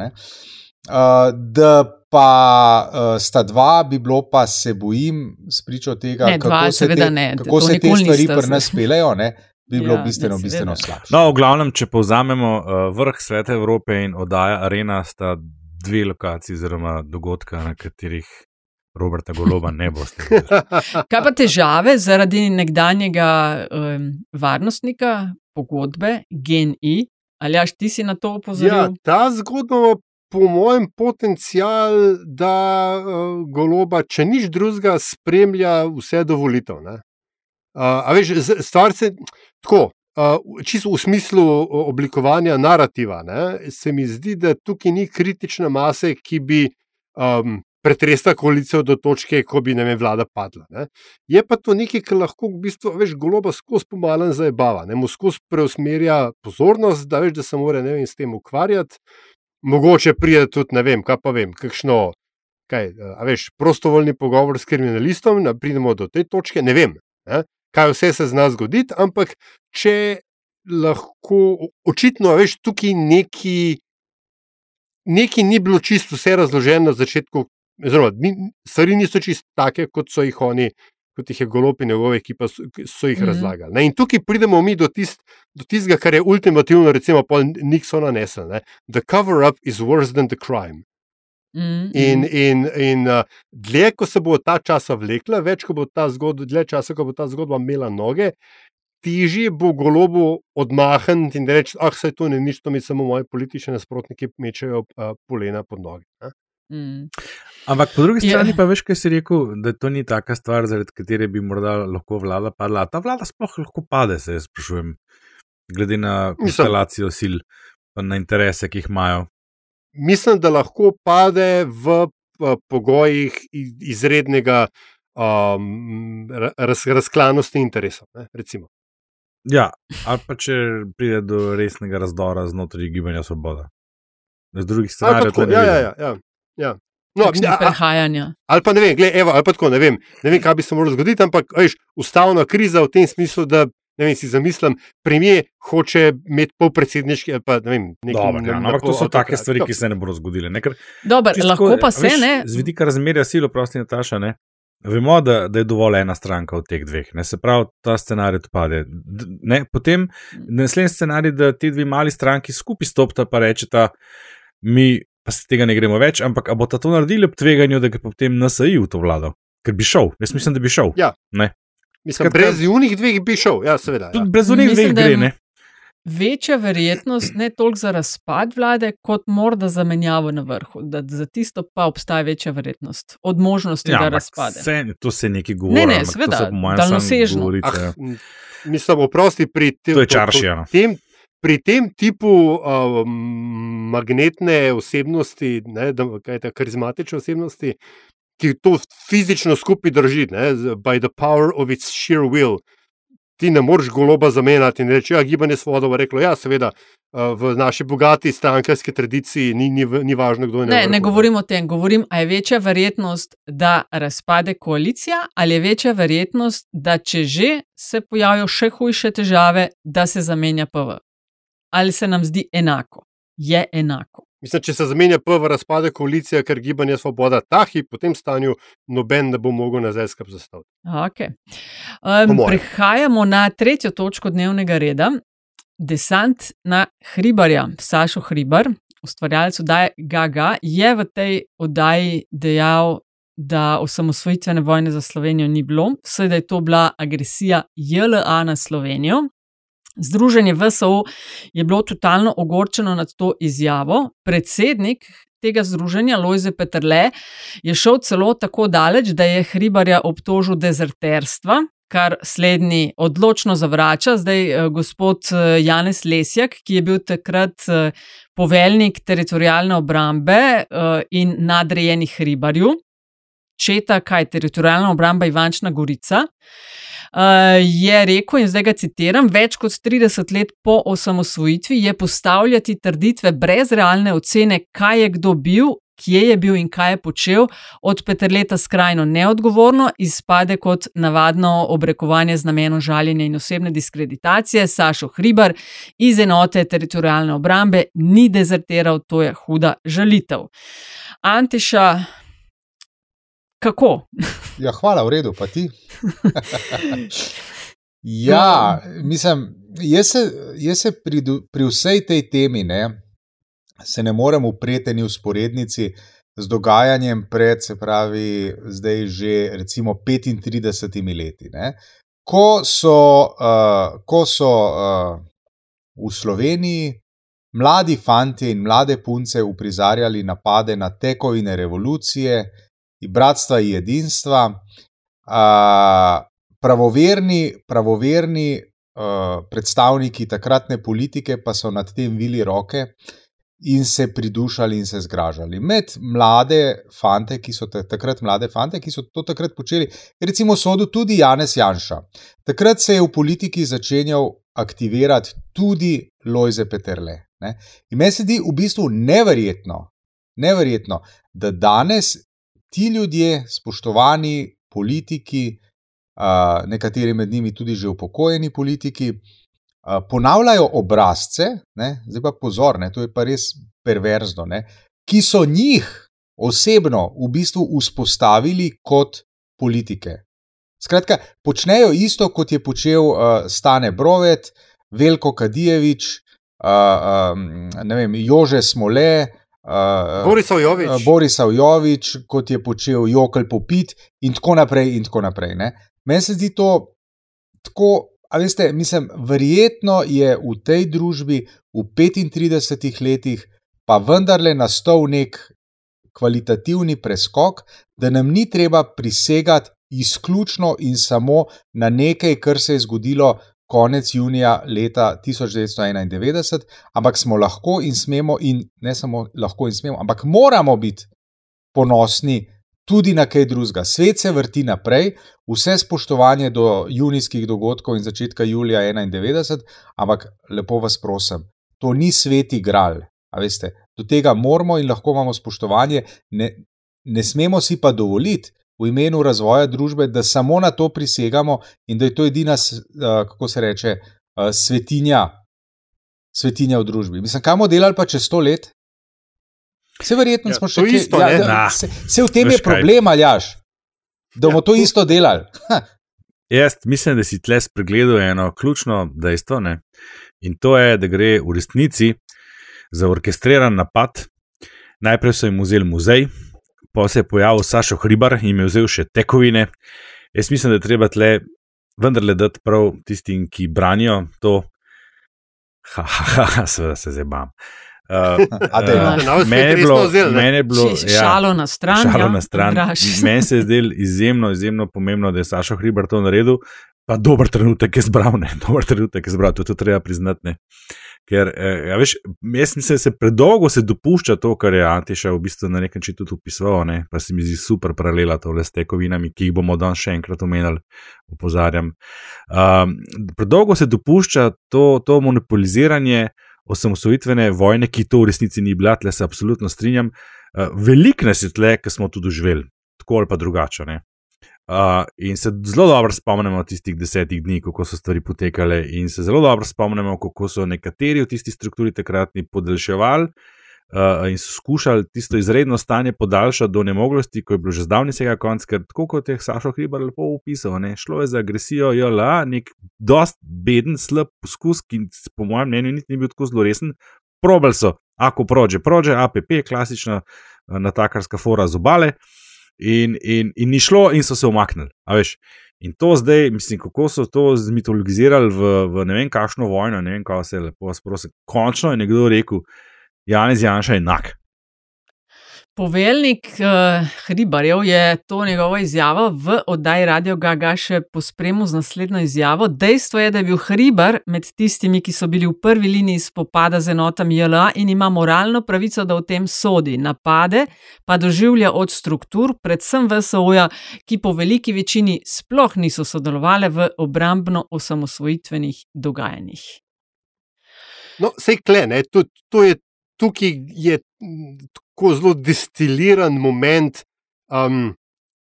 Uh, da pa uh, sta dva, bi bilo pa se bojim, spričo tega, ne, dva, kako se te, ne, kako se te stvari pri nas pelejo. Ne. Bi bilo ja, bistveno, bistveno slabše. No, v glavnem, če povzamemo uh, vrh Svete Evrope in oddaja Arena, sta dve lokaciji, oziroma dogodka, na katerih Roberta Goloba ne boste. Kaj pa težave zaradi nekdanjega um, varnostnika pogodbe GNI? Ali až ti si na to opozoril? Ja, ta zgodba po mojem potencial, da uh, Goloba, če nič drugega, spremlja vse dovolitev. Uh, a veš, stvar se tako. Uh, čisto v smislu oblikovanja narativa, ne, se mi zdi, da tukaj ni kritične mase, ki bi um, pretresla koalicijo do točke, ko bi ne vem, vlada padla. Ne. Je pa to nekaj, kar lahko v bistvu veš, goloba skozi pomalen zabava, ne mu skozi preusmerja pozornost, da veš, da se mora vem, s tem ukvarjati. Mogoče pride tudi, ne vem, kaj pa vem, kakšno. Kaj, veš, prostovoljni pogovor s kriminalistom, da pridemo do te točke, ne vem. Ne kaj vse se zna zgoditi, ampak če lahko, očitno, veš, tukaj neki, neki ni bilo čisto vse razloženo na začetku, oziroma stvari niso čisto take, kot so jih oni. Kot jih je golopi njegove, ki pa so, so jih mm -hmm. razlagali. Ne? In tukaj pridemo mi do, tist, do tistega, kar je ultimativno, recimo, pol Nixona nesel. Ne? The cover-up is worse than the crime. Mm, in, mm. in, in uh, dlje, ko se bo ta časa vlekla, več, ko bo ta zgodba, dlje časa, ko bo ta zgodba imela noge, težje bo golobu odmahniti in reči: Ah, saj to ni nič, to mi samo moji politični nasprotniki mečejo uh, polena pod noge. Mm. Ampak po drugi strani yeah. pa veš, kaj si rekel, da to ni taka stvar, zaradi katere bi morda lahko vlada padla. Ta vlada sploh lahko pade, se jaz sprašujem, glede na konstelacijo sil in na interese, ki jih imajo mislim, da lahko pade v pogojih izrednega um, raz, razklanosti interesov. Ne, ja, ali pa če pride do resnega razdora znotraj gibanja Svoboda. Z drugih strani je to nekaj. Ja, ja, ja, ja. No, prehajanja. Ali pa ne vem, gled, evo, ali pa tako, ne, vem ne vem, kaj bi se moralo zgoditi, ampak veš, ustavna kriza v tem smislu, da Ne vem, si zamislim, premijer hoče imeti polpredsedniški ali pa ne vem, nekaj Dobar, ja, no, ampak to so take stvari, ki se ne bodo zgodile. Ne, ker, Dobar, čisto lahko pa a se, veš, ne? Z vidika razmerja sil, prosti Nataša, ne. Vemo, da, da je dovolj ena stranka od teh dveh, ne se pravi, ta scenarij odpade. Ne, potem naslednji scenarij, da ti dve mali stranki skupaj stopita in rečeta, mi pa se tega ne gremo več, ampak a bosta to naredili ob tveganju, da gre potem NSI v to vlado, ker bi šel. Jaz mislim, da bi šel. Ja. Ne. Mislim, Skratka- brez junih dveh bi šel, ja, seveda. Ja. Brez unih dveh gre, ne. Večja verjetnost ne toliko za razpad vlade, kot morda za menjavo na vrhu. Da za tisto pa obstaja večja verjetnost od možnosti, Ja, da razpade. Se, to se nekaj govori. Ne, ne, seveda, daljnosežno. Ah, ja. m, mislim, oprosti, pri tem, To je čaršija, no. tem, pri tem tipu um, magnetne osebnosti, ne, da, kaj je ta karizmatične osebnosti, ki to fizično skupaj drži, ne, by the power of its sheer will. Ti ne moreš goloba zamenjati in reči, ja, gibanje svoboda bo reklo, ja, seveda. uh, V naši bogati strankarski tradiciji ni, ni, ni važno, kdo je na Ne, vrhu, ne govorim o tem, govorim, ali je večja verjetnost, da razpade koalicija, ali je večja verjetnost, da če že se pojavijo še hujše težave, da se zamenja PV. Ali se nam zdi enako? Je enako. Mislim, če se zamenja prva razpade koalicija, ker gibanje svoboda ta hip, v tem stanju noben ne bo mogel nazaj skrb zastaviti. Okay. Po Um, prehajamo na tretjo točko dnevnega reda. Desant na Hribarja, Sašo Hribar, ustvarjalec oddaje Gaga, je v tej oddaji dejal, da osamosvojitvene vojne za Slovenijo ni bilo, vse da je to bila agresija JLA na Slovenijo. Združenje VSO je bilo totalno ogorčeno nad to izjavo. Predsednik tega združenja, Lojze Petrle, je šel celo tako daleč, da je Hribarja obtožil dezerterstva, kar slednji odločno zavrača. Zdaj eh, gospod eh, Janez Lesjak, ki je bil takrat eh, poveljnik teritorijalne obrambe in nadrejeni Hribarju, četa, kaj teritorijalna obramba Ivančna Gorica. Uh, je rekel, in zdaj ga citiram: Več kot 30 let po osamosvojitvi je postavljati trditve brez realne ocene, kaj je kdo bil, kje je bil in kaj je počel, od Petrleta skrajno neodgovorno, izpade kot navadno obrekovanje z namenom žaljenja in osebne diskreditacije. Sašo Hribar iz enote teritorijalne obrambe ni dezertiral, to je huda žalitev. Antiša, kako? Ja, hvala, v redu, pa ti. ja, mislim, jaz se, jaz se pri, pri vsej tej temi ne, se ne morem upreti eni usporednici z dogajanjem pred, se pravi, zdaj že recimo 35 leti. Ne, ko so, uh, ko so uh, v Sloveniji mladi fanti in mlade punce uprizarjali napade na tekovine revolucije, in bratstva in jedinstva, uh, pravoverni, pravoverni uh, predstavniki takratne politike pa so nad tem vili roke in se pridušali in se zgražali. Med mlade fante, ki so ta- takrat mlade fante, ki so to takrat počeli, recimo sodel tudi Janez Janša. Takrat se je v politiki začenjal aktivirati tudi Lojze Peterle. Ne? In meni se zdi v bistvu neverjetno, neverjetno, da danes ti ljudje, spoštovani politiki, uh, nekateri med njimi tudi že upokojeni politiki, uh, ponavljajo obrazce, ne, zdaj pa pozor, ne, to je pa res perverzno, ne, ki so njih osebno v bistvu vzpostavili kot politike. Skratka, počnejo isto, kot je počel uh, Stane Brovet, Veljko Kadijevič, uh, um, vem, Jože Smole. Uh, Borisov Jovič. uh, Borisov Jovič, kot je počel Jokal Popit, in tako naprej. In tako naprej ne. Meni se zdi to tako, a veste, mislim, verjetno je v tej družbi v 35 letih pa vendarle nastal nek kvalitativni preskok, da nam ni treba prisegati izključno in samo na nekaj, kar se je zgodilo konec junija leta 1991, ampak smo lahko in smemo, in ne samo lahko in smemo, ampak moramo biti ponosni tudi na kaj drugega. Svet se vrti naprej, vse spoštovanje do junijskih dogodkov in začetka julija 91, ampak lepo vas prosim, to ni sveti gral. Veste, do tega moramo in lahko imamo spoštovanje, ne, ne smemo si pa dovoliti, v imenu razvoja družbe, da samo na to prisegamo in da je to edina, kako se reče, svetinja, svetinja v družbi. Mislim, kaj bomo delali pa čez sto let? Vse verjetno Ja, smo še kje- isto, ja, ne? da- se, se v tem Veš je problem, aljaš. Da bomo Ja, to to- isto delali. Jaz mislim, da si tle spregledal eno ključno dejstvo, ne? in to je, da gre v resnici za orkestriran napad. Najprej so jim vzeli muzej, pa se je pojavil Sašo Hribar in je vzel še tekovine. Jaz mislim, da je treba tle vendarle dati prav tistim, ki branijo to. Ha, ha, ha, ha seveda se zdaj Uh, no. Da nas meni je bilo, vzeli, ne? meni je bilo, ja, Šalo na stran. Šalo ja, na stran. Meni se je zdelo izjemno, izjemno pomembno, da je Sašo Hribar to naredil. Pa dober trenutek je zbral, ne, dober trenutek je zbral, to je to treba priznati. Ne. Ker, eh, ja, veš, jaz mislim, da se predolgo se dopušča to, kar je Antiša v bistvu na nek način tudi opisoval, ne, pa se mi zdi super paralela tole s tekovinami, ki jih bomo danes še enkrat omenjali, opozarjam. Um, predolgo se dopušča to, to monopoliziranje osamosvojitvene vojne, ki to v resnici ni bila, tle se absolutno strinjam. Uh, Veliko nas je tle, ki smo to doživeli, tako ali pa drugače. ne. Uh, in se zelo dobro spomnimo tistih desetih dni, kako so stvari potekale, in se zelo dobro spomnimo, kako so nekateri v tisti strukturi takratni podaljševali uh, in so skušali tisto izredno stanje podaljšati do nemoglosti, ko je bilo že zdavni vsega konc, ker tako kot je Sašo Hribar lepo opisal, ne, šlo je za agresijo JLA, nek dost beden, slab poskus, ki po mojem mnenju niti ni bil tako zelo resen. Probali so, ako prođe, prođe, APP, klasična uh, natakarska fora z obale. In, in, in ni šlo, in so se umaknili. In to zdaj, mislim, kako so to zmitologizirali v, v ne vem, kakšno vojno, ne vem, kaj se je lepo, vas prosim. Končno je nekdo rekel, Janez Janša je enak. Poveljnik uh, Hribarjev je to njegovo izjavo v oddaji Radio Gaga še pospremil z naslednjo izjavo. Dejstvo je, da je bil Hribar med tistimi, ki so bili v prvi liniji spopada z enotami JLA in ima moralno pravico, da v tem sodi. Napade pa doživlja od struktur, predvsem VSO-ja, ki po veliki večini sploh niso sodelovali v obrambno-osamosvojitvenih dogajanjih. No, sej kle, ne, to, to je, tukaj je tako zelo destiliran moment um,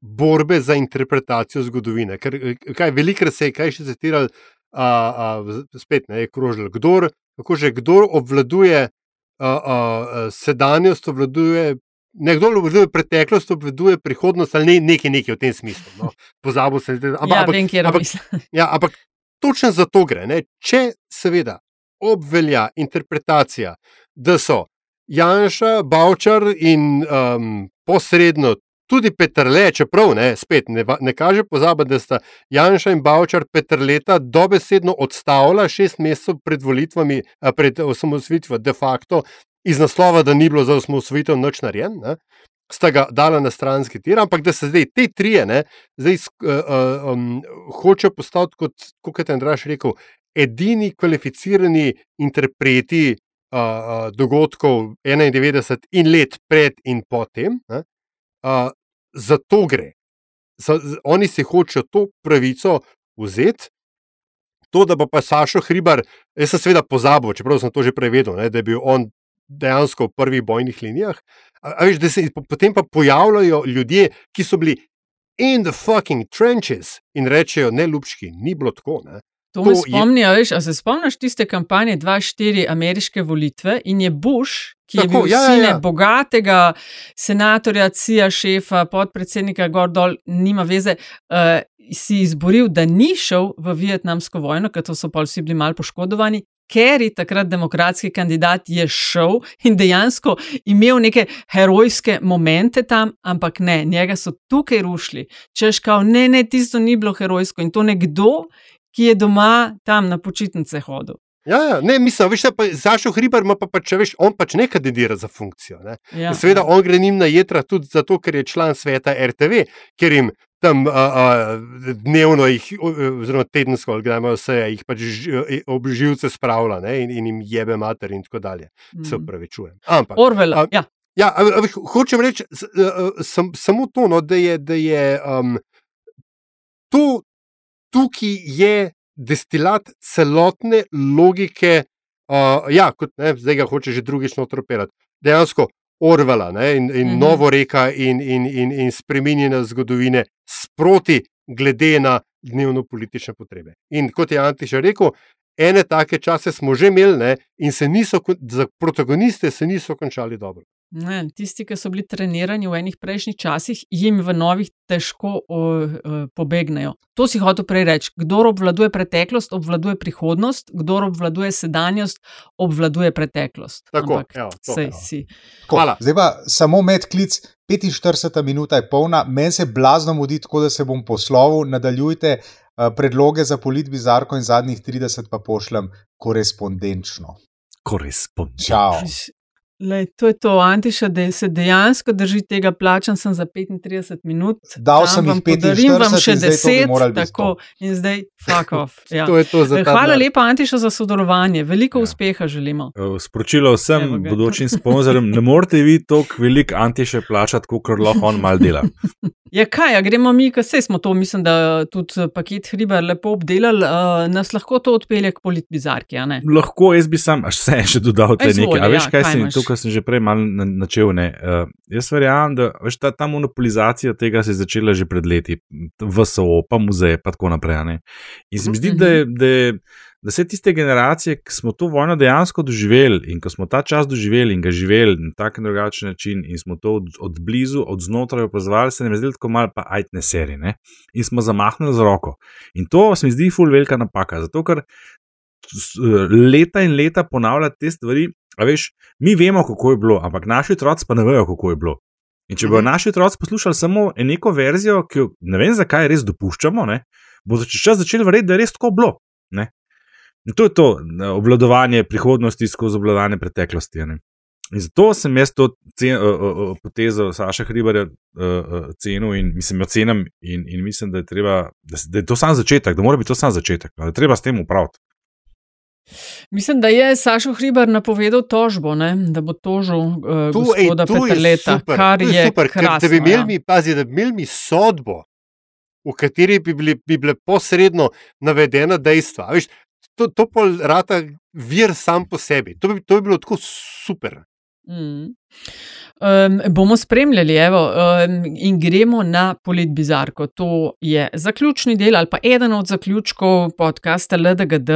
borbe za interpretacijo zgodovine. Ker, eh, kaj, velikrat se je kaj še citirali, a, a, z- spet ne je krožil, kdor, kako že kdor obvladuje a, a, a, sedanjost, obvladuje. Nekdo obvladuje preteklost, obvladuje prihodnost, ali ne, nekaj, nekaj v tem smislu. No. Pozabil sem, da Ja, vem, kje ampak, misli. Ja, ampak točno za to gre. Ne? Če seveda obvelja interpretacija, da so Janša, Bavčar in um, posredno tudi Petrle, čeprav ne, spet ne, ne kaže pozabiti, da sta Janša in Bavčar Petrleta dobesedno odstavila šest mesecev pred volitvami, a, pred osamosvojitvijo, de facto iz naslova, da ni bilo za osamosvojitev nič narejen. Ne? Sta ga dala na stranski tir, ampak da se zdaj te trije, ne, zdaj uh, um, hoče postati, kot, kot je Andraš rekel, edini kvalificirani interpreti uh, uh, dogodkov 91 in let pred in potem. Ne, uh, za to gre. Za, oni si hočejo to pravico vzeti. To, da pa, Sašo Hribar, jaz sem seveda pozabil, čeprav sem to že prevedel, ne, da je bil on dejansko v prvih bojnih linijah. A, a veš, da se po- potem pa pojavljajo ljudje, ki so bili in the fucking trenches in rečejo, ne, ljubčki, ni bilo tako. Ne. To me To je- spomni, a veš, a se spomniš tiste kampanje 2-4 ameriške volitve in je Bush, ki je Tako, bil ja, ja, sin ja. bogatega senatorja, CIA šefa, podpredsednika Gordol, nima veze, uh, si izboril, da ni šel v vietnamsko vojno, ker so pa vsi bili mal poškodovani. Kerry, takrat demokratski kandidat, je šel in dejansko imel neke herojske momente tam, ampak ne, njega so tukaj rušili. Češ, kao, ne, ne, tisto ni bilo herojsko in to nekdo, ki je doma tam na počitnice hodil. Ja, ja, ne, mislim, veš, pa Zašo Hribar ima pa, pa če veš, on pač ne kandidira za funkcijo. Ne. Ja. Seveda, on gre njim na jedra tudi zato, ker je član sveta RTV, ker jim tam a, a, dnevno, jih, oziroma tedensko, ali kdaj imajo vse, jih pač ž- ob živce spravlja ne, in, in jim jebe mater in tako dalje. Se Mhm. upravičujem. Ampak. Orwell, a, ja. Ja, a, a, hočem reči sam, samo to, no, da je, da je um, to, tukaj je destilat celotne logike, uh, ja, kot ne, zdaj ga hoče že drugič notroperati. Dejansko Orvela ne, in, in Mhm. novo reka in, in, in, in spreminjanje zgodovine sproti, glede na dnevno politične potrebe. In kot je Antiš rekel, ene take čase smo že imeli ne, in se niso, za protagoniste se niso končali dobro. Ne, tisti, ki so bili trenirani v enih prejšnjih časih, jim v novih težko o, o, pobegnejo. To si hotel prej reči. Kdor obvladuje preteklost, obvladuje prihodnost, kdor obvladuje sedanjost, obvladuje preteklost. Tako, Ampak, evo, to, sej evo. si. Tako, Hvala. Zdaj pa samo med klic, 45 minuta je polna, meni se blazno mudi, tako da se bom poslovil. Nadaljujte uh, predloge za polit bizarko in zadnjih 30 pa pošljem korespondenčno. Korespondent. Lej, to je to, Antiša, da se dejansko drži tega, plačan sem za 35 minut. Dal tam sem jih vam podarim vam 45 še in zdaj to bi 10, moralo biti tako in zdaj fuck off. Ja. To to Hvala denar. lepa, Antiša, za sodelovanje. Veliko Ja. ja. uspeha želimo. Eh, Sporočilo vsem bodočim sponzorjem, ne morete vi toliko velik antiše plačati, kot lahko on mal dela. Ja, kaj, a gremo mi, ker se smo to, mislim, da tudi eh, paket Hriber lepo obdelali, uh, nas lahko to odpelje k politbizarki, a ne? Lahko jaz bi sam, až se še dodal te nekaj. A veš, ja, kaj kaj sem, imaš? to, kar sem že prej mal na- načel. Ne? Uh, jaz verjamem, da veš, ta, ta monopolizacija tega se je začela že pred leti, VSO, pa muzeje, pa tako naprej. ne. In se mi zdi, Mhm. da, je- da, je- da vse tiste generacije, ki smo to vojno dejansko doživeli in ko smo ta čas doživeli in ga živeli na tak in drugačen način in smo to od, od blizu, od znotraj opazovali, se nam je zdelo tako malo pa ajtne serije. Ne? In smo zamahnili z roko. In to se mi zdi ful velika napaka, zato ker leta in leta ponavljati te stvari. A veš, mi vemo, kako je bilo, ampak naši otroci pa ne vejo, kako je bilo. In če bodo Mhm. naši otroci poslušali samo neko verzijo, ki jo ne vem, zakaj res dopuščamo, ne, bodo čez čas začeli verjeti, da je res tako bilo. Ne. In to je to obvladovanje prihodnosti skozi obvladovanje preteklosti. Ne. In zato sem jaz to cen, uh, uh, potezo Saša Hribarja uh, uh, cenil in mislim, jo cenim in, in mislim, da je, treba, da, da je to sam začetek, da mora biti to sam začetek, da treba s tem upraviti. Mislim, da je Sašo Hriber napovedal tožbo, ne? da bo tožil uh, Tu, ej, gospoda tu je Peterleta, super, kar tu je, super, ker krasno. da bi imeli ja. mi, pazi, da bi imeli mi sodbo, v kateri bi, bili, bi bile posredno navedena dejstva. Veš, to, to pol rata vir sam po sebi. To bi, to bi bilo tako super. Mm. Um, bomo spremljali evo, um, in gremo na politbizarko. To je zaključni del ali pa eden od zaključkov podcasta LDGD,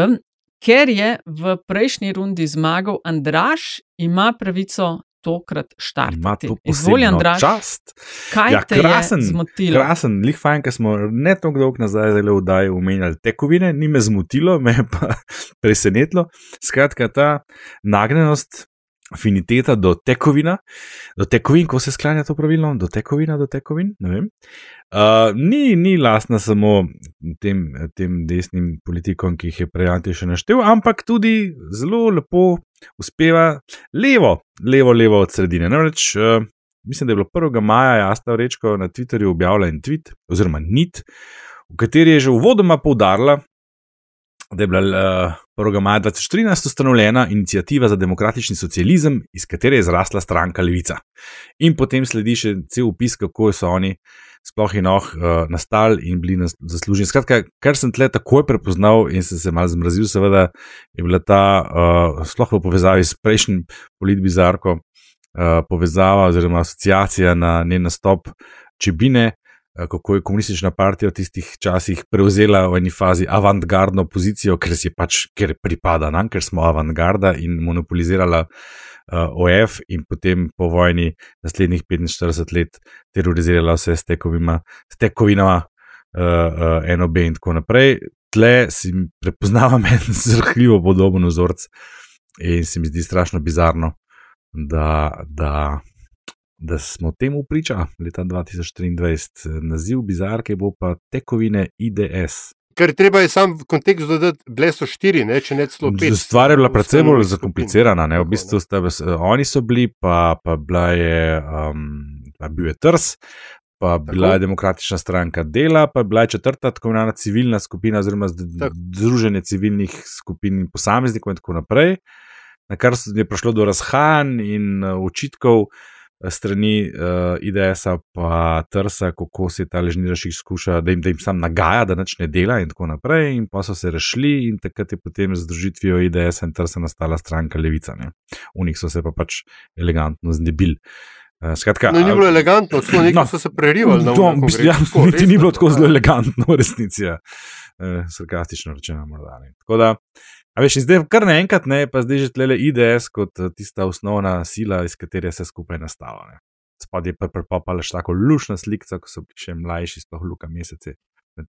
ker je v prejšnji rundi zmagal Andraš, ima pravico tokrat štartati. posebno Andraš, čast. kaj Ja, te krasen, je zmotilo? Krasen, lih fajn, ker smo ne tako dolgo nazaj zelo vdaji omenjali tekovine, ni me zmotilo, me je pa presenetilo. Skratka, ta nagnjenost, afiniteta do tekovina, do tekovin, ko se sklanja to pravilno, do tekovina, do tekovin. Uh, ni, ni lastna samo tem, tem desnim politikom, ki jih je prej Ante še naštel, ampak tudi zelo lepo uspeva levo, levo, levo od sredine. Namreč, uh, mislim, da je bilo 1. maja Jasna Rečko na Twitterju objavila en tweet, oziroma nit, v kateri je že uvodoma poudarila, da je bila uh, 1. maja 2013 ustanovljena inicijativa za demokratični socializem, iz katere je zrasla stranka Levica. In potem sledi še cel opis, kako so oni sploh in oh uh, nastali in bili zasluženi. Skratka, kar sem tle takoj prepoznal in sem se mal zmrazil, seveda, je bila ta, uh, sploh v povezavi s prejšnjim politbizarko, uh, povezava oziroma asociacija na njen nastop Čebine, kako je komunistična partija v tistih časih prevzela v eni fazi avantgardno pozicijo, ker si pač, ker pripada nam, ker smo avantgarda in monopolizirala uh, OF in potem po vojni naslednjih 45 let terorizirala vse s tekovima, s tekovinama uh, uh, NOB in tako naprej. Tle si prepoznavam en zrhljivo podoben vzorc in se mi zdi strašno bizarno, da, da, da smo temu priča leta 2023. Naziv bizarke bo pa tekovine IDS. Ker treba je sam v kontekst dodati, bile so štiri, ne, če ne celo pet. Stvar je bila precej bolj zakomplicirana. Ne? V Tako, bistvu sta, eh, oni so bili, pa, pa, je, um, pa bil je Trs, pa bila je demokratična stranka dela, pa bila je četrta tako imenovana civilna skupina, oziroma zd- združenje civilnih skupin in posameznikov in tako naprej. Na kar je prišlo do razhajanj in uh, očitkov, strani uh, IDS-a, pa Trsa, kako se ta ležniraš jih skuša, da jim, da jim sam nagaja, da nič ne dela in tako naprej. In pa so se rešili in takrat je potem z združitvijo IDS-a in Trsa nastala stranka Levica. Ne. V njih so se pa pač elegantno zdebili. Uh, skratka, no, ni bilo elegantno, celo nekaj no, so se prerivali. Na to, mislim, ja, niti ni bilo tako zelo elegantno, v resnici. Ja. Uh, sarkastično rečeno, morda. Ne. Tako da, a veš, zdaj kar naenkrat ne, pa zdaj že tle IDS kot uh, tista osnovna sila, iz katere se skupaj nastavlja. Spod je prepopala še tako lušna slika, ko so bili še mlajši, sploh luka mesece.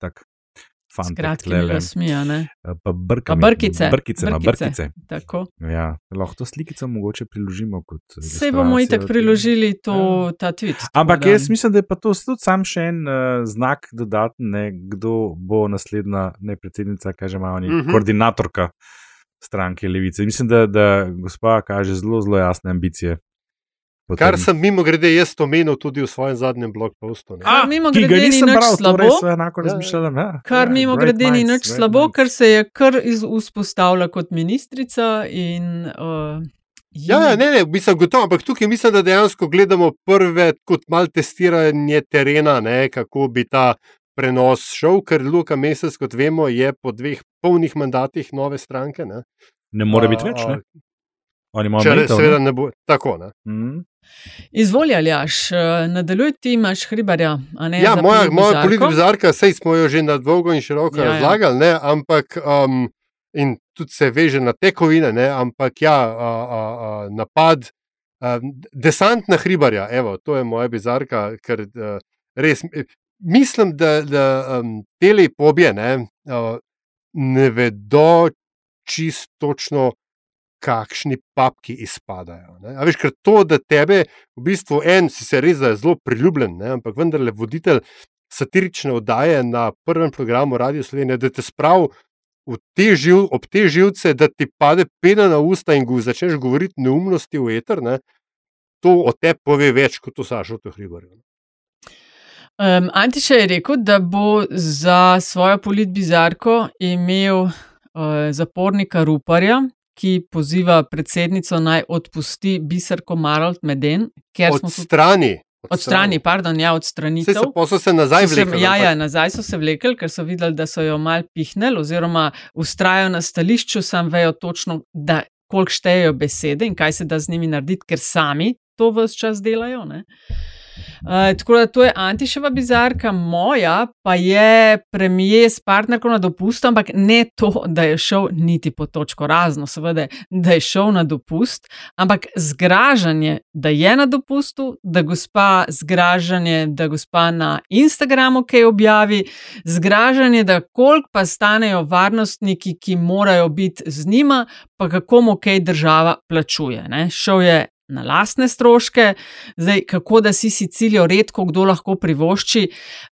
Tak, Skratka, le smijo. Pa, brkami, pa brkice. Brkice, no, brkice. brkice. Tako. Ja, lahko to slikico mogoče priložimo. Vse bomo itak priložili to, ja. ta tweet. Ampak jaz mislim, da je pa to tudi sam še en uh, znak dodaten, ne, kdo bo naslednja ne predsednica, kaže malo, uh -huh. koordinatorka stranke Levice. Mislim, da, da gospa kaže zelo, zelo jasne ambicije. Potem... Kar sem mimo grede jaz omenil tudi v svojem zadnjem blog postu. Kar mimo grede ni nič bral, slabo. Torej enako razmišljam. Ja. Kar ja, mimo grede ni nič slabo, ker se je kar vzpostavila kot ministrica. In, uh, ja, ja, ne, ne, mislim, gotovo, ampak tukaj mislim, da dejansko gledamo prve kot mal testiranje terena, ne, kako bi ta prenos šel, ker Luka Mesec, kot vemo, je po dveh polnih mandatih nove stranke. Ne, ne more biti več. Ne? Oni imajo Če, metal, seveda ne, ne bo tako. Ne? Mm. Izvolj, Aljaš, nadaljuj ti, imaš hribarja. Ne, ja, moja, moja politika bizarka, sej smo jo že na dolgo in široko ja, razlagali, ne, ampak um, in tudi se veže na tekovine, ne, ampak ja, a, a, a, napad, a, desant na hribarja, evo, to je moja bizarka, ker a, res mislim, da, da um, te lepobje ne, a, ne vedo čisto točno kakšni papki izpadajo. A veš, ker to, da tebe, v bistvu, en si se res zelo priljubljen, ne? ampak vendarle voditelj satirične oddaje na prvem programu Radio Slovenije, da te spravi te živ, ob te živce, da ti pade pena na usta in go, začneš govoriti neumnosti v eter, ne? to o tebi pove več kot to sašo to hribarjo. Um, Antiša je rekel, da bo za svojo politbizarko imel uh, zapornika Ruparja, ki poziva predsednico naj odpusti Biserko Maralt Meden. Od strani. Od strani, pardon, ja, od strani. Pa so se nazaj vlekli. Ja, ja, nazaj so se vlekli, ker so videli, da so jo mal pihnili, oziroma ustrajajo na stališču, sam vejo točno, da koliko štejejo besede in kaj se da z njimi narediti, ker sami to vse čas delajo. Ne? Uh, tako da to je Antiševa bizarka, moja pa je premijer s partnerko na dopust, ampak ne to, da je šel niti po točko razno, seveda, da je šel na dopust, ampak zgražanje, da je na dopustu, da gospa zgražanje, da gospa na Instagramu kaj objavi, zgražanje, da koliko pa stanejo varnostniki, ki morajo biti z njima, pa kako mu kaj država plačuje. Ne? Šel je na lastne stroške. Zdaj, kako da si Sicilijo redko kdo lahko privošči,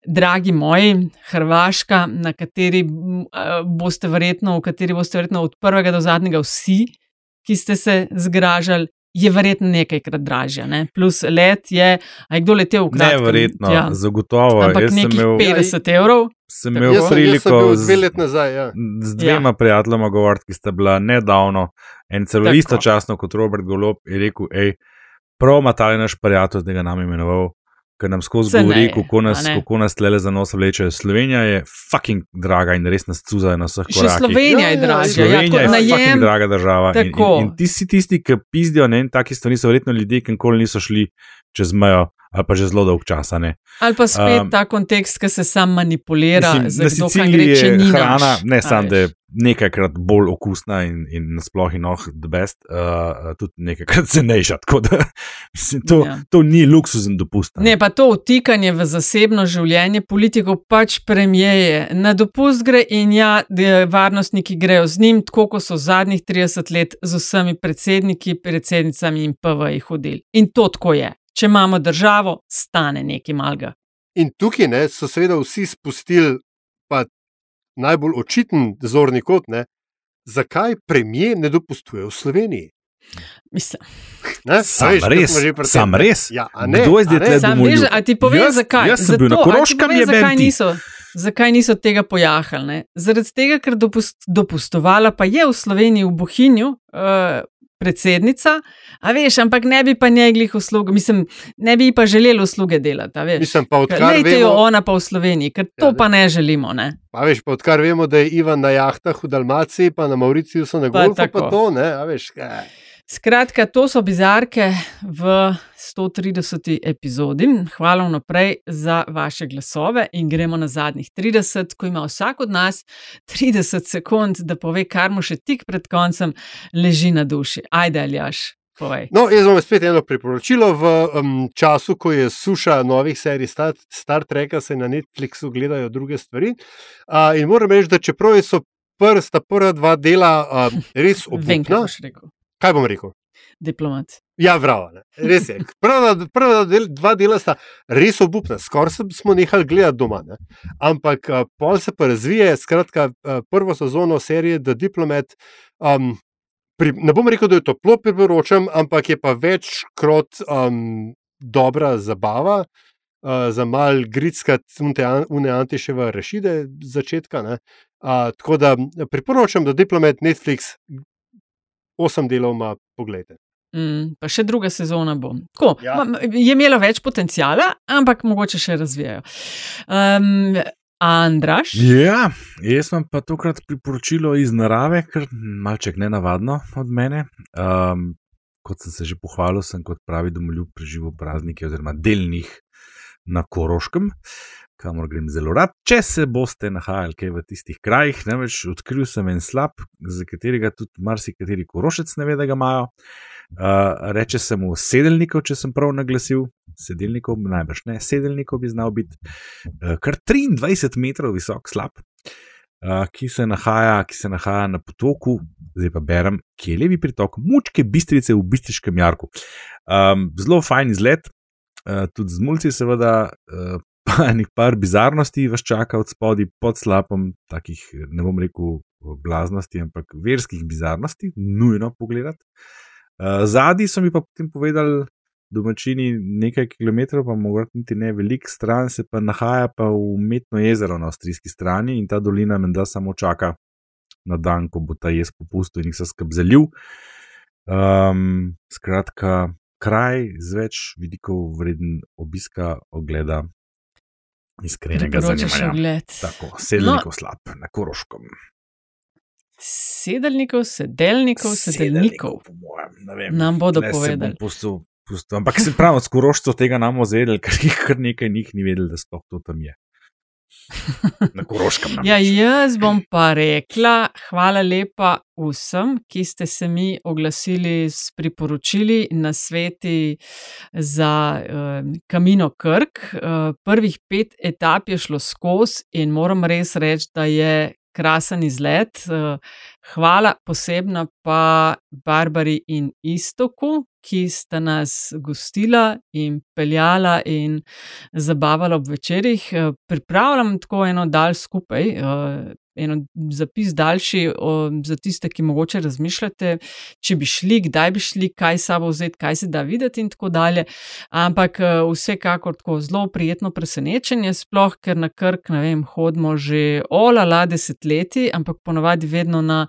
dragi moji, Hrvaška, na kateri boste verjetno, v kateri boste verjetno od prvega do zadnjega vsi, ki ste se zgražali. Je verjetno nekajkrat dražja, ne? plus let je, aj kdo letel v Kratkem. Neverjetno, ja. zagotovo. Ampak nekih imel, 50 evrov. Sem imel priliko z, nazaj, ja. z dvema ja. prijateljema govoriti, ki sta bila nedavno En celo istočasno kot Robert Golop je rekel, hej, prav ima ta naš prijatelj, da ga nam imenoval, ker nam skozi govori, kako nas, kako nas tle za nos vlečejo. Slovenija je fucking draga in res nas cuzajo na vseh korakih. Slovenija je draga. Ja, Slovenija ja, je fucking draga država. In, in, in ti si tisti, ki pizdijo, ne, in taki stvari so verjetno ljudje, ki nikoli niso šli čez mejo ali pa že zelo dolg čas. Ali pa spet um, ta kontekst, ki se sam manipulira, da se lahko hrana, ne samo da je nekajkrat bolj okusna in, in nasploh in oh, the best, uh, tudi nekajkrat cenejša. Da, mislim, to, ja. to ni luksuzen dopust. Ne, pa to vtikanje v zasebno življenje politikov pač premijeje. Na dopust gre in ja, varnostniki grejo z njim, tako kot so zadnjih 30 let z vsemi predsedniki, predsednicami in PV-ji hodili. In to tako je če imamo državo, stane nekaj malga. In tukaj ne, so seveda vsi spustili najbolj očiten zorni kot, ne, zakaj premije ne dopustuje v Sloveniji. Mislim, da je res, sam res. Ja, ne, Kdo je zdaj tukaj? Sam veš, a ti povem, jaz, zakaj? Jaz sem Zato, bil na Koroškem, je zakaj niso, zakaj niso tega pojahali? Ne? Zaradi tega, ker dopust, dopustovala pa je v Sloveniji, v Bohinju, uh, predsednica, a veš, ampak ne bi pa njeglih uslug, mislim, ne bi pa želeli usluge delati, veš. Mislim pa, odkar Lejte jo vemo, ona pa v Sloveniji, ker to Ja, pa ne želimo, ne. a veš, pa odkar vemo, da je Ivan na jahtah v Dalmaciji, pa na Mauriciusu na Pa golfu, pa, tako. to, ne, a veš, kaj. Skratka, to so bizarke v 130. epizodi. Hvala vnaprej za vaše glasove in gremo na zadnjih 30, ko ima vsak od nas 30 sekund, da pove, kar mu še tik pred koncem leži na duši. Ajde, Aljaš, povej. No, jaz vam spet eno priporočilo. V um, času, ko je suša novih serij Star, Star Treka, se na Netflixu gledajo druge stvari. Uh, in moram reči, da čeprav so pr, sta prva dva dela uh, res Vem, kaj obupna, boš rekel. Kaj bom rekel? Diplomat. Ja, bravo, ne. res je. Prva, prva del, dva dela sta res obupna, skoraj smo nehali gledati doma. Ne. Ampak uh, pol se pa razvije, skratka, uh, prvo sezono serije The Diplomat. Um, pri, ne bom rekel, da je toplo priporočam, ampak je pa večkrat um, dobra zabava. Uh, za mal gritskati une antiševa rešide začetka. ne. Uh, tako da priporočam, da Diplomat Netflix osem delov ima, pogledajte. Mm, pa še druga sezona bo. Tako, Ja. ma- ma- je imela več potencijala, ampak mogoče še razvijajo. Um, Andraš, Ja, jaz imam pa tokrat priporočilo iz narave, ker malček nenavadno od mene. Um, kot sem se že pohvalil, sem kot pravi domoljub preživel praznike oziroma delnih na Koroškem, kamor grem zelo rad. Če se boste nahajali kaj v tistih krajih, namreč odkril sem en slab, za katerega tudi marsikateri korošec ne ve, da ga imajo. Uh, reče se mu sedeljnikov, če sem prav naglasil, sedeljnikov, najbrž ne, sedeljnikov bi znal biti, uh, kar 23 metrov visok slab, uh, ki, se nahaja, ki se nahaja na potoku, zdaj pa berem, ki je levi pritok Mučke Bistrice v Bistriškem jarku. Um, zelo fajn izlet, uh, tudi z mulci, seveda, uh, enih par bizarnosti vas čaka od spodaj pod slapom, takih ne bom rekel blaznosti, ampak verskih bizarnosti, nujno pogledati. Uh, Zadnji so mi pa potem povedali, domačini nekaj kilometrov, pa mogoče niti ne velik stran, se pa nahaja pa umetno jezero na avstrijski strani in ta dolina menda samo čaka na dan, ko bo ta jez popustil in jih se skrb zalil. Um, skratka, kraj z več vidikov vreden obiska, ogleda. Iskrenega zanimanja. Tako, sedemnikov no. slab na Koroškem. sedeljnikov, sedeljnikov, sedeljnikov. mojem, ne. Nam bodo bom povedali. Pustil, pustil. Ampak se pravi, od skorošcev tega nam ozvedeli, ker jih kar nekaj njih ni vedeli, da sploh to tam je. Na Koroškem. Ja, jaz bom pa rekla, hvala lepa vsem, ki ste se mi oglasili s priporočili na sveti za uh, Kamino Krk. Uh, prvih pet etap je šlo skozi in moram res reči, da je krasen izlet. Uh, hvala posebno pa Barbari in Istoku, ki sta nas gostila in peljala in zabavala ob večerjih. Eh, Pripravljam tako eno dalj skupaj, eh, eno zapis daljši o, za tiste, ki mogoče razmišljate, če bi šli, kdaj bi šli, kaj sabo vzeti, kaj se da videti in tako dalje. Ampak eh, vsekakor tako zelo prijetno presenečenje, sploh ker na Krk, ne vem, hodimo že olala desetletji, ampak ponovadi vedno na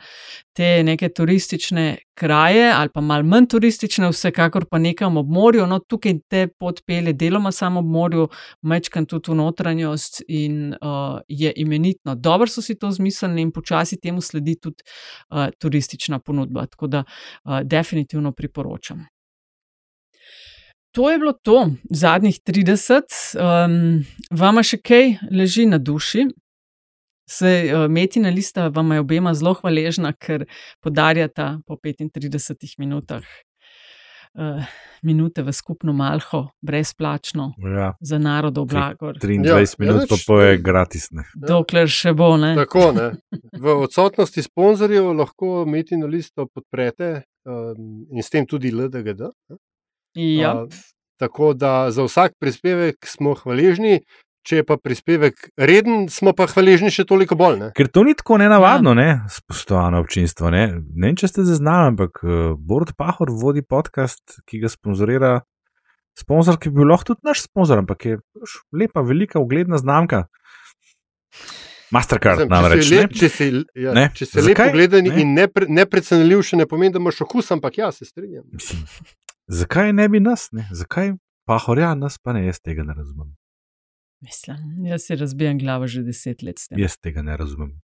te neke turistične kraje ali pa malo manj turistične, vsekakor pa nekam ob morju. No, tukaj te pot pelje deloma samo ob morju, mečkam tudi v notranjost in uh, je imenitno. Dobro so si to zmislili in počasi temu sledi tudi uh, turistična ponudba. Tako da uh, definitivno priporočam. To je bilo to, zadnjih 30. Um, vama še kaj leži na duši? Se uh, Metina lista vam je obema zelo hvaležna, ker podarjata po 35 minutah uh, minute v skupno malho, brezplačno Ja. za narodov blagor. 23 Ja, minut pa nič, po je to- gratis. Ne. Dokler še bo, ne? Tako, ne. V odsotnosti sponzorjev lahko Metino listo podprete um, in s tem tudi LDGD. Ja. A, tako da za vsak prispevek smo hvaležni, Če je pa prispevek reden, smo pa hvaležni še toliko bolj. Ne? Ker to ni tako nenavadno, ja. ne? spoštovano občinstvo. Ne? ne vem, če ste zaznali, ampak eh, Borod Pahor vodi podcast, ki ga sponzorira sponzor, ki bi bil lahko tudi naš sponzor, ampak je pač lepa, velika, ugledna znamka. Mastercard, Zem, namreč. Če si, lep, če si, ja, ne? Če si lep, ugleden ne? in nepre, neprecenljiv, še ne pomeni, da imaš okus, ampak ja, se strinjam. Zakaj ne bi nas, ne? zakaj pa horja nas, pa ne jaz tega ne razumem. Mislim, jaz si razbijam glavo že deset let s tem. Jaz tega ne razumem.